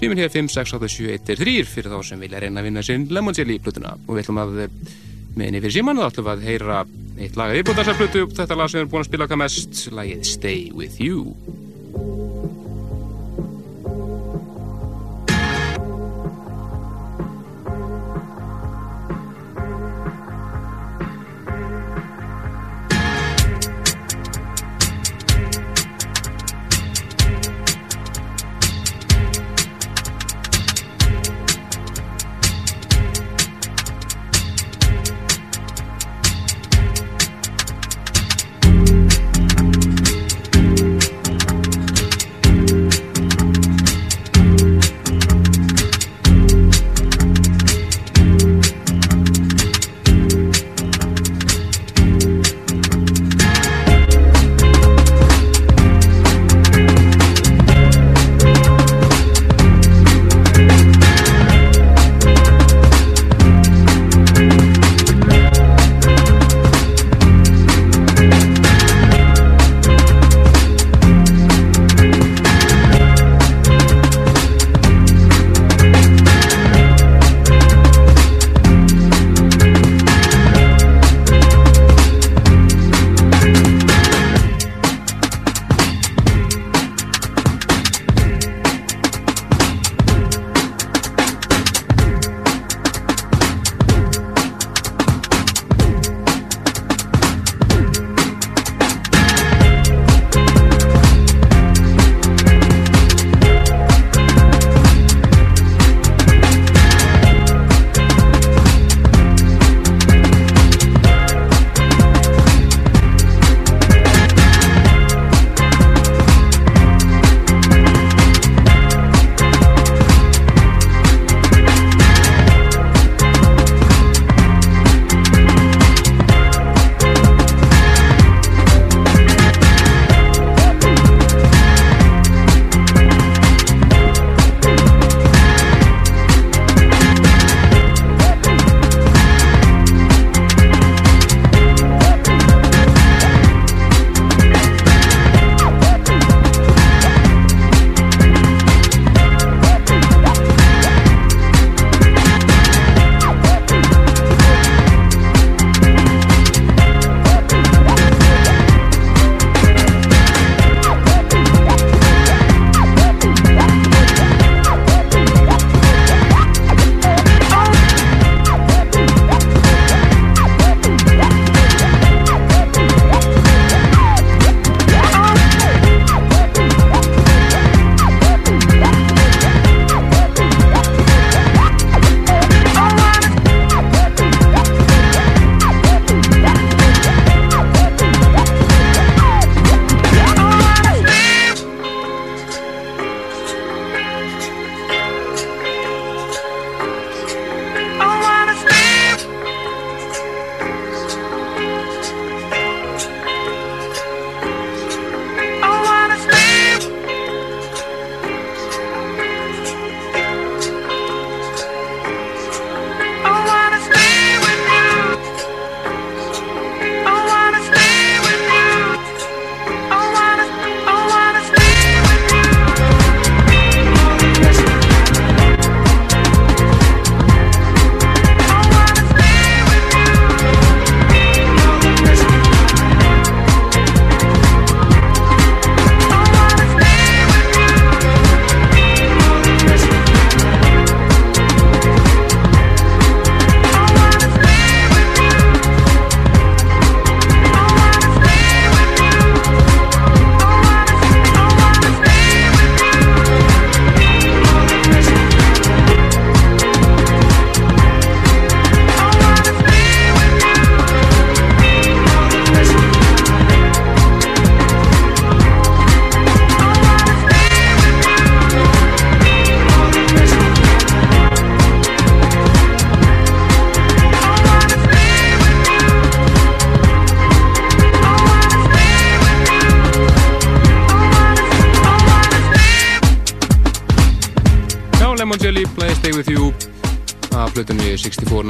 [SPEAKER 2] Síminn hér 5687113 fyrir þá sem vilja reyna að vinna sinn Lemon Jelly plutuna og við ætlum að meðinni fyrir síman þá ætlum við að heyra eitt lag að viðbúta þessar plutu þetta lag sem við erum búin að spila hvað mest lagið Stay With You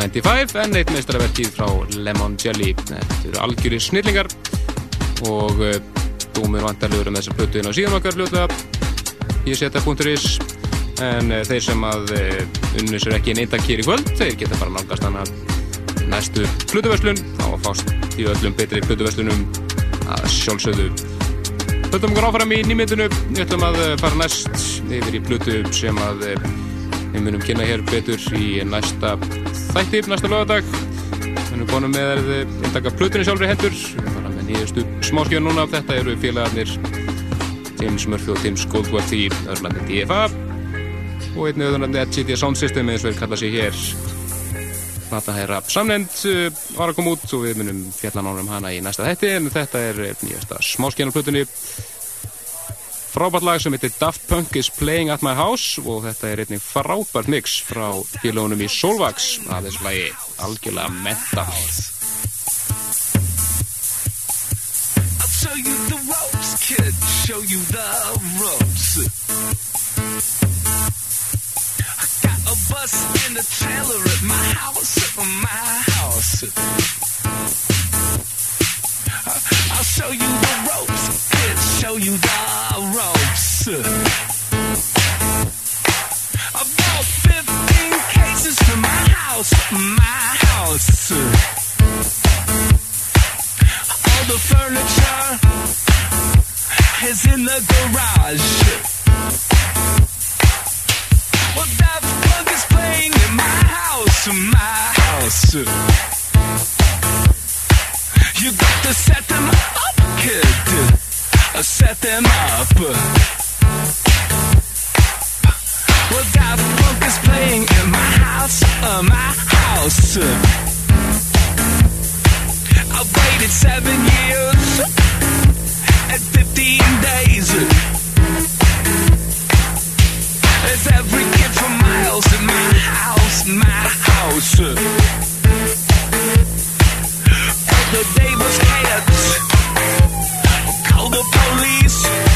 [SPEAKER 2] 6495 en eitt meistaraverkið frá Lemon Jelly þetta eru algjörir snillingar og uh, dómur vantarlegur með þessa flutu inn á síðan okkar fljóðlega í seta.is en uh, þeir sem að unnur sér ekki neintak hér í kvöld þeir geta bara nálgast hana næstu flutuverslun þá fást í öllum betri flutuverslunum að sjálfsögðu. Höldum okkur áfram í nýmyndinu, við ætlum að eh, fara næst yfir í Plutu sem að eh, við munum kynna hér betur í næsta þætti, næsta lögadag. Við munum konum með eindaka Plutunni sjálfur í hendur, við fara með nýjastu smáskjöðun núna, þetta eru félagarnir James Murphy og Tim Skoldworth í Örlandi DFA og einni auðvunandi at CT Sound System eins og við kalla sér hér. Nata Hæra samnend uh, var að koma út og við munum fjalla nánum hana í næsta þætti. En þetta er nýjasta smáskjænarplutunni frábært lag sem heitir Daft Punk is Playing at My House og þetta er einnig frábært mix frá félagunum í Solvax að þessu lagi algjörlega menta
[SPEAKER 7] I'll show you the ropes, kid. Show you the ropes. I got a bus and a trailer at my house, at my house. I'll show you the ropes. Show you the ropes. I bought 15 cases for my house, my house. All the furniture is in the garage. Well, that plug is playing in my house, my house. You got to set them up, kid. Uh, Set them up. Well, that funk is playing in my house, uh, my house. I waited seven years and 15 days. There's every kid for miles in my house, my house. And the neighbors can't call police.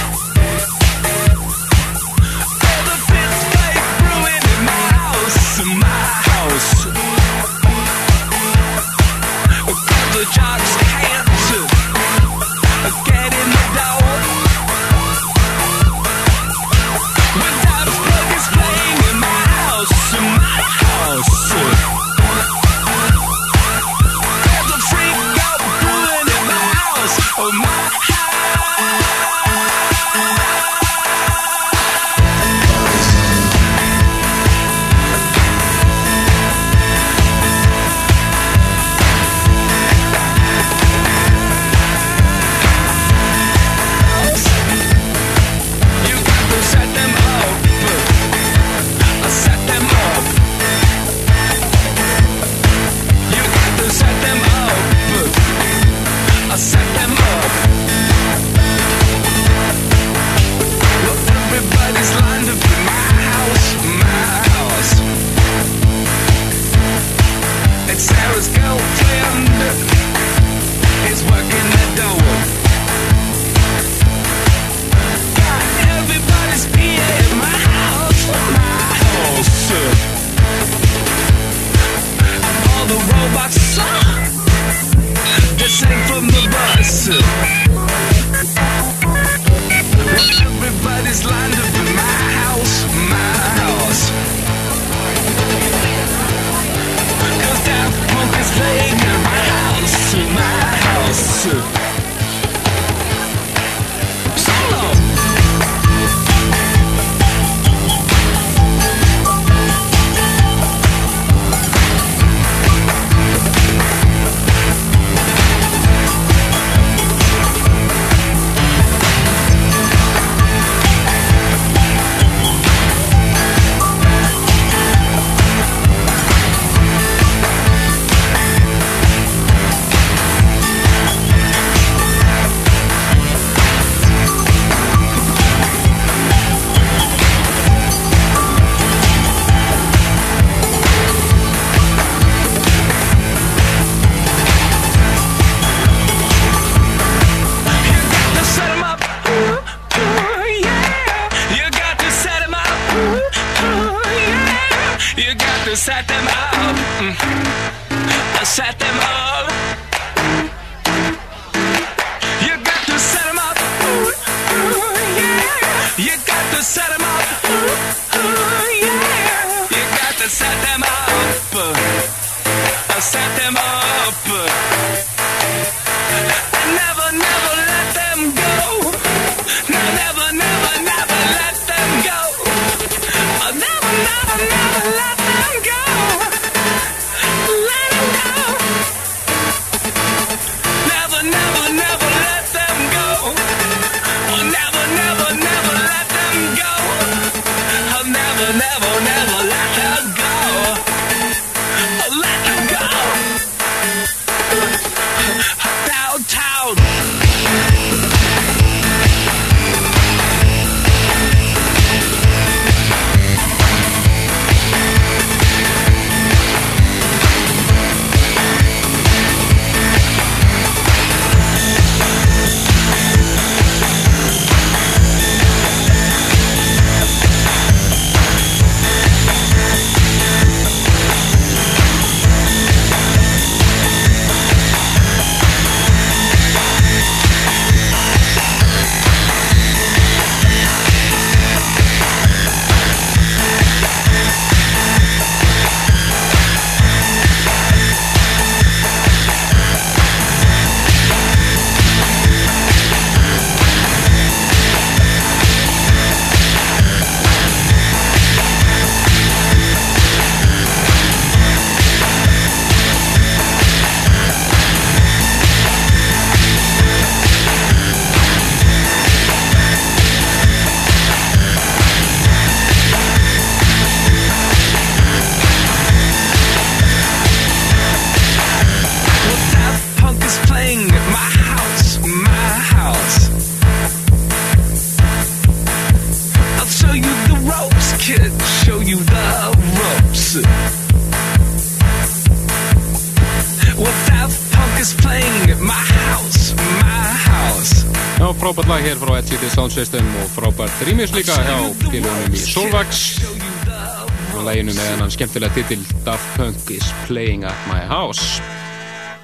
[SPEAKER 2] Skemmtilega titil Daft Punk is playing at my house.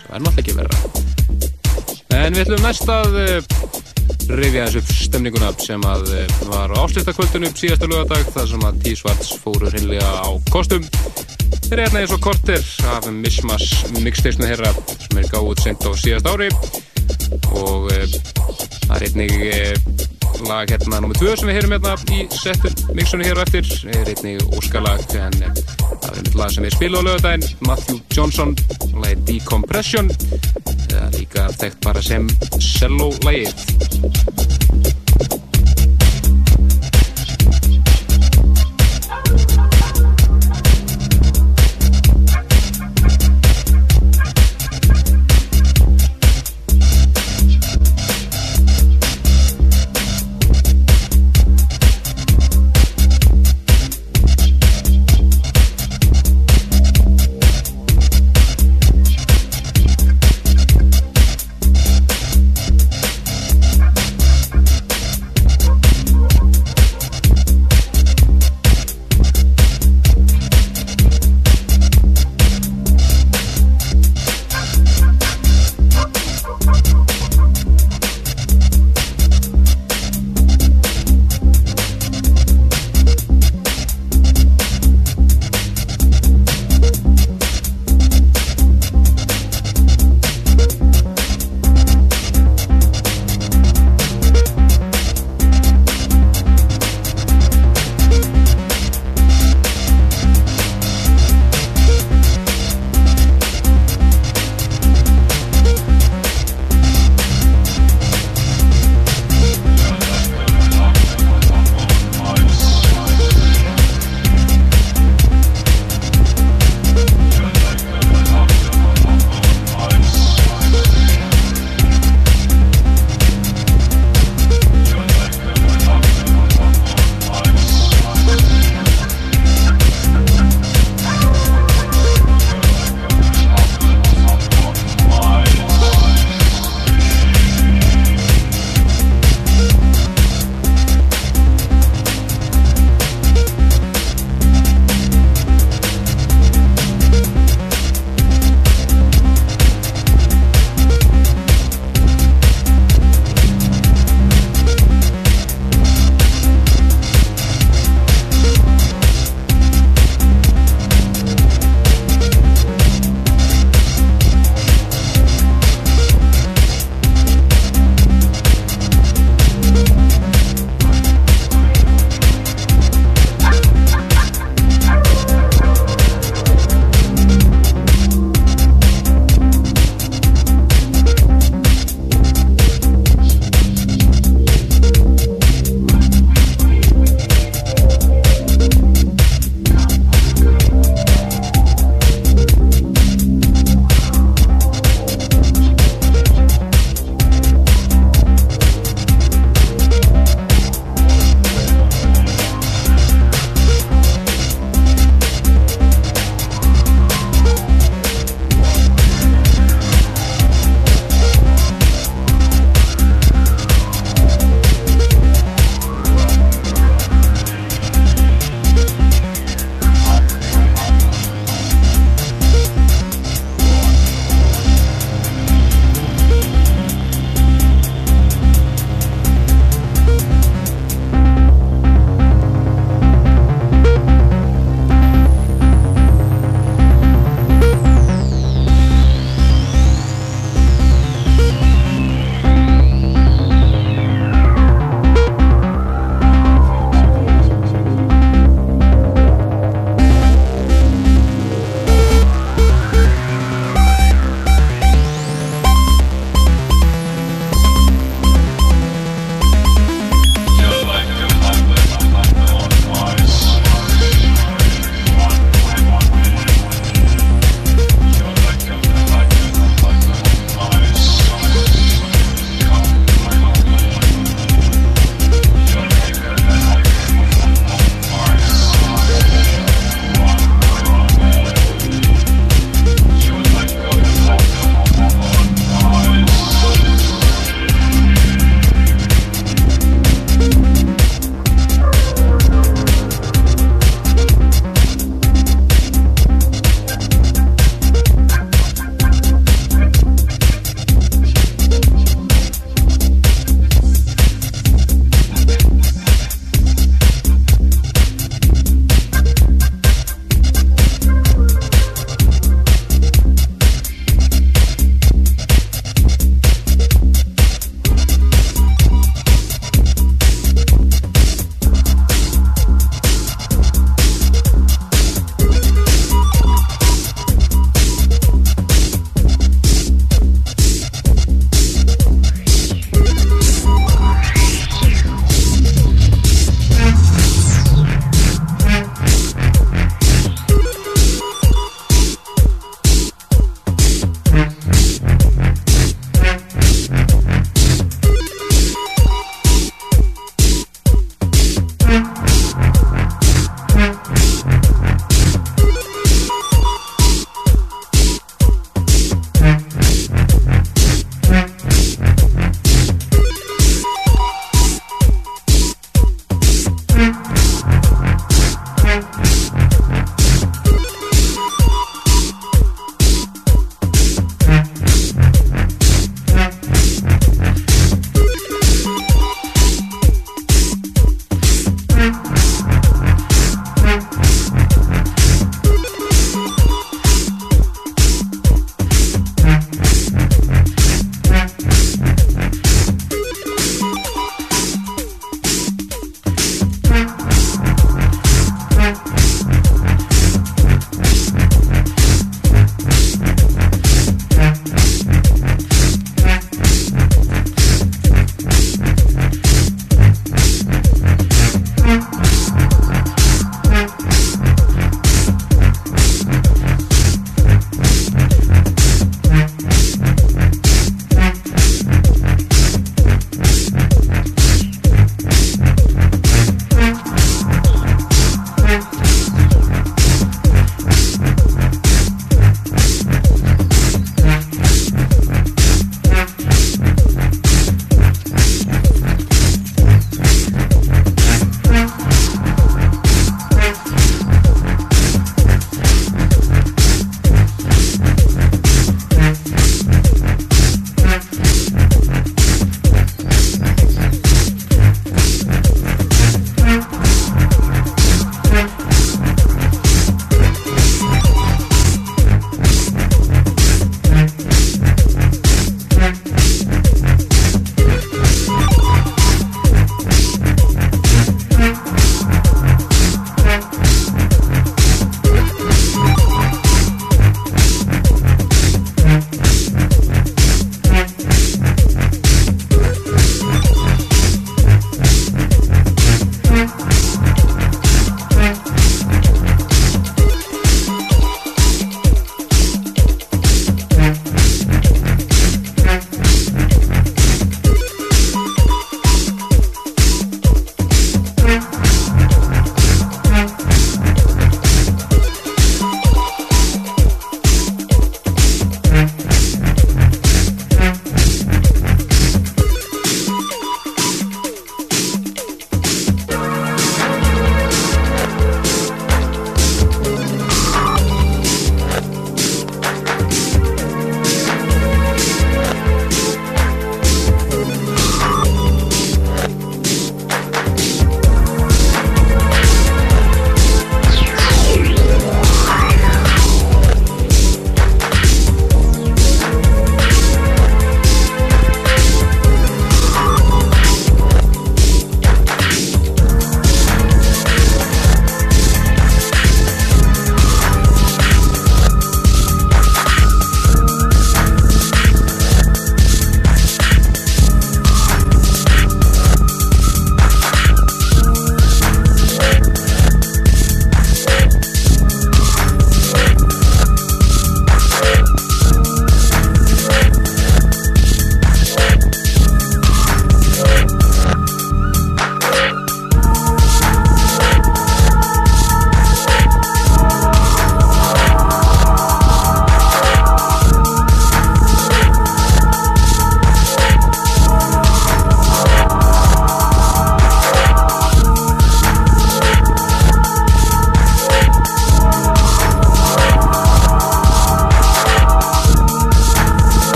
[SPEAKER 2] Sem er náttúrulega ekki verra. En við ætlum næst að uh, rifja þessu upp stemninguna sem að uh, var á áslistakvöldinu upp síðasta lögadag þar sem að T-Svarts fóru hreinlega á kostum. Þeir er hérna eins og korter af Mismas mixteisnu þeirra sem er gáð sent á síðast ári. Og uh, það er einnig lag hérna nummið 2 sem við heyrum hérna í settur mixunni hér á eftir. Er einnig óskalag en það er einmitt lag sem við spila á lögadaginn Matthew Johnson lagið Decompression. Eða líka þekkt bara sem cello lagið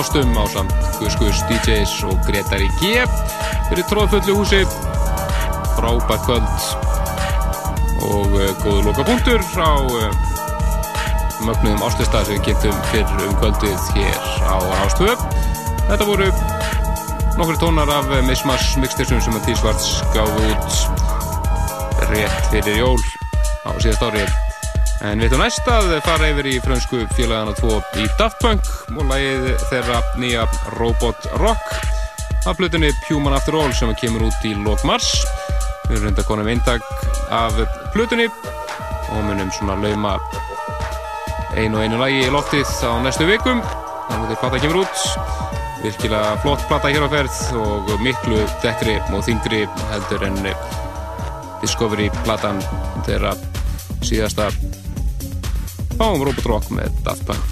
[SPEAKER 2] kostum á samt Gus DJs og Gretari G. Fyrir tróðfullu húsi. Frábært kvöld. Og uh, góður loka punktur á uh, mögnuðum áslista sem við kynntum fyrir um kvöldið hér á Rástvö þetta voru nokkru tónar af uh, Mismas mixtirsum sem að T-Svarts gáði út rétt fyrir jól á síðast ári. En við ætlum næst að fara yfir í frönsku félagana 2 í Daft Punk og lagið þeirra nýja Robot Rock. Af flutunni Human After All sem kemur út í lok mars. Við erum reynda konum eindag af flutunni og munum svona lauma einu og einu lagi í loftið á næstu vikum. Þannig að plata kemur út. Virkilega flott plata hér á ferð og miklu dettri og þingri heldur en Discovery platan þeirra síðasta. Fáum Robot Rock með Daft Punk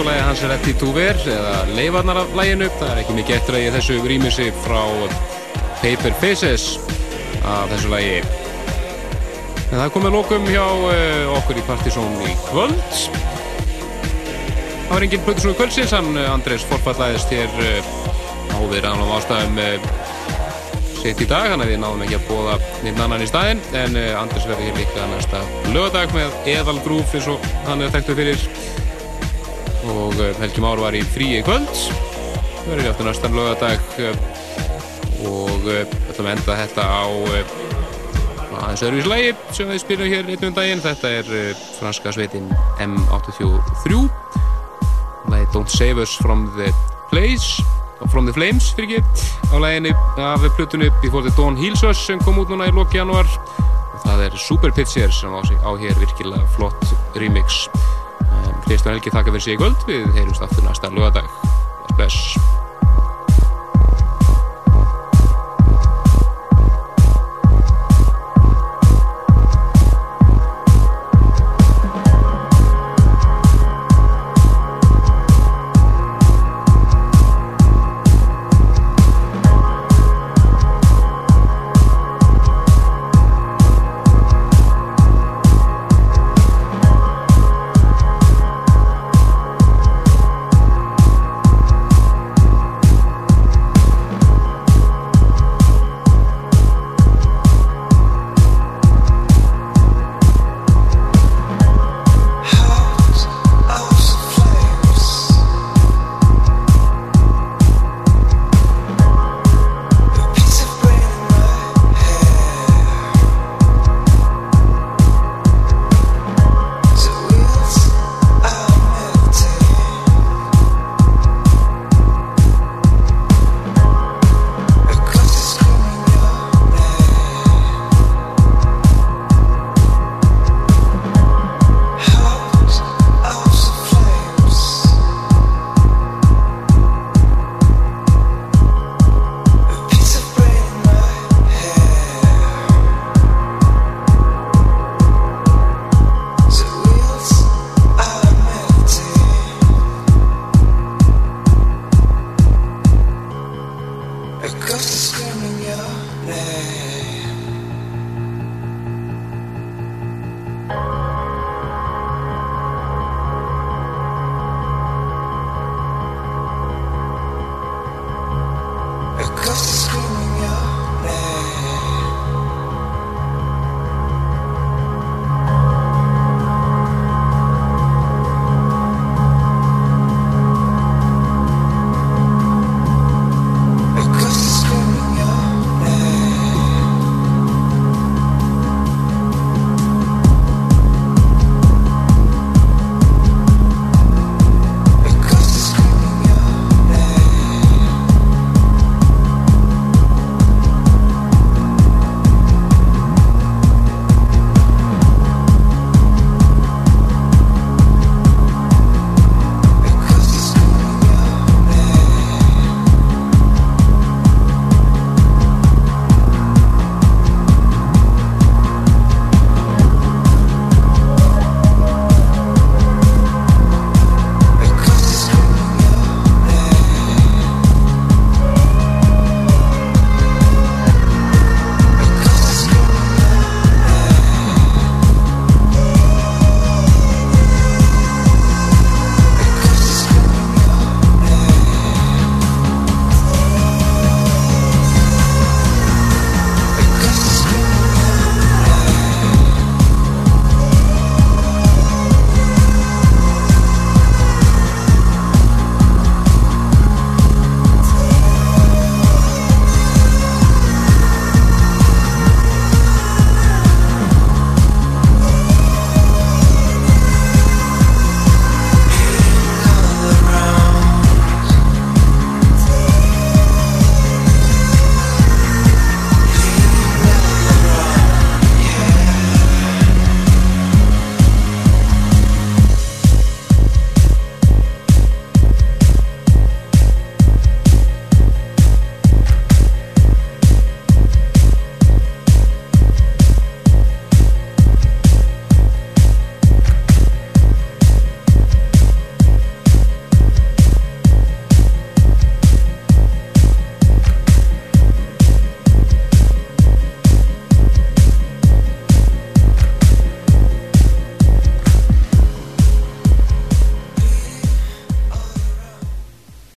[SPEAKER 2] og lagi hans er to Wear eða leifarnar af læginu. Það er ekki mikið eftir að ég þessu rýmisi frá Paper Faces af þessu lagi. En það komið lókum hjá uh, okkur í Partizón í kvöld. Það var enginn Plutusson í kvöldsins, hann uh, Andrés forfallaðist hér uh, áður annum ástæðum uh, sitt í dag, að við náðum ekki að bóða nýtt annan í staðinn, en Andrés verður hér líka næsta lögadag með Eðal Grúf eins og hann er þekktu fyrir og uh, Helgi Már var í fríi kvöld. Við verðum aftur næstan lögadag uh, og uh, ætlum að enda þetta á aðeins öðruvís lægi sem við spilum hér einn um daginn. Þetta er franska sveitin M83 lægi Don't Save Us From The Place From The Flames fyrir ekki á læginu af plötunni Before The Dawn Heals Us sem kom út núna í loki januar og það er Super Pitcher sem á, sig, á hér virkilega flott remix Kristján Helgi þakka fyrir sig í kvöld. Við heyrumst aftur næsta lögadag Bless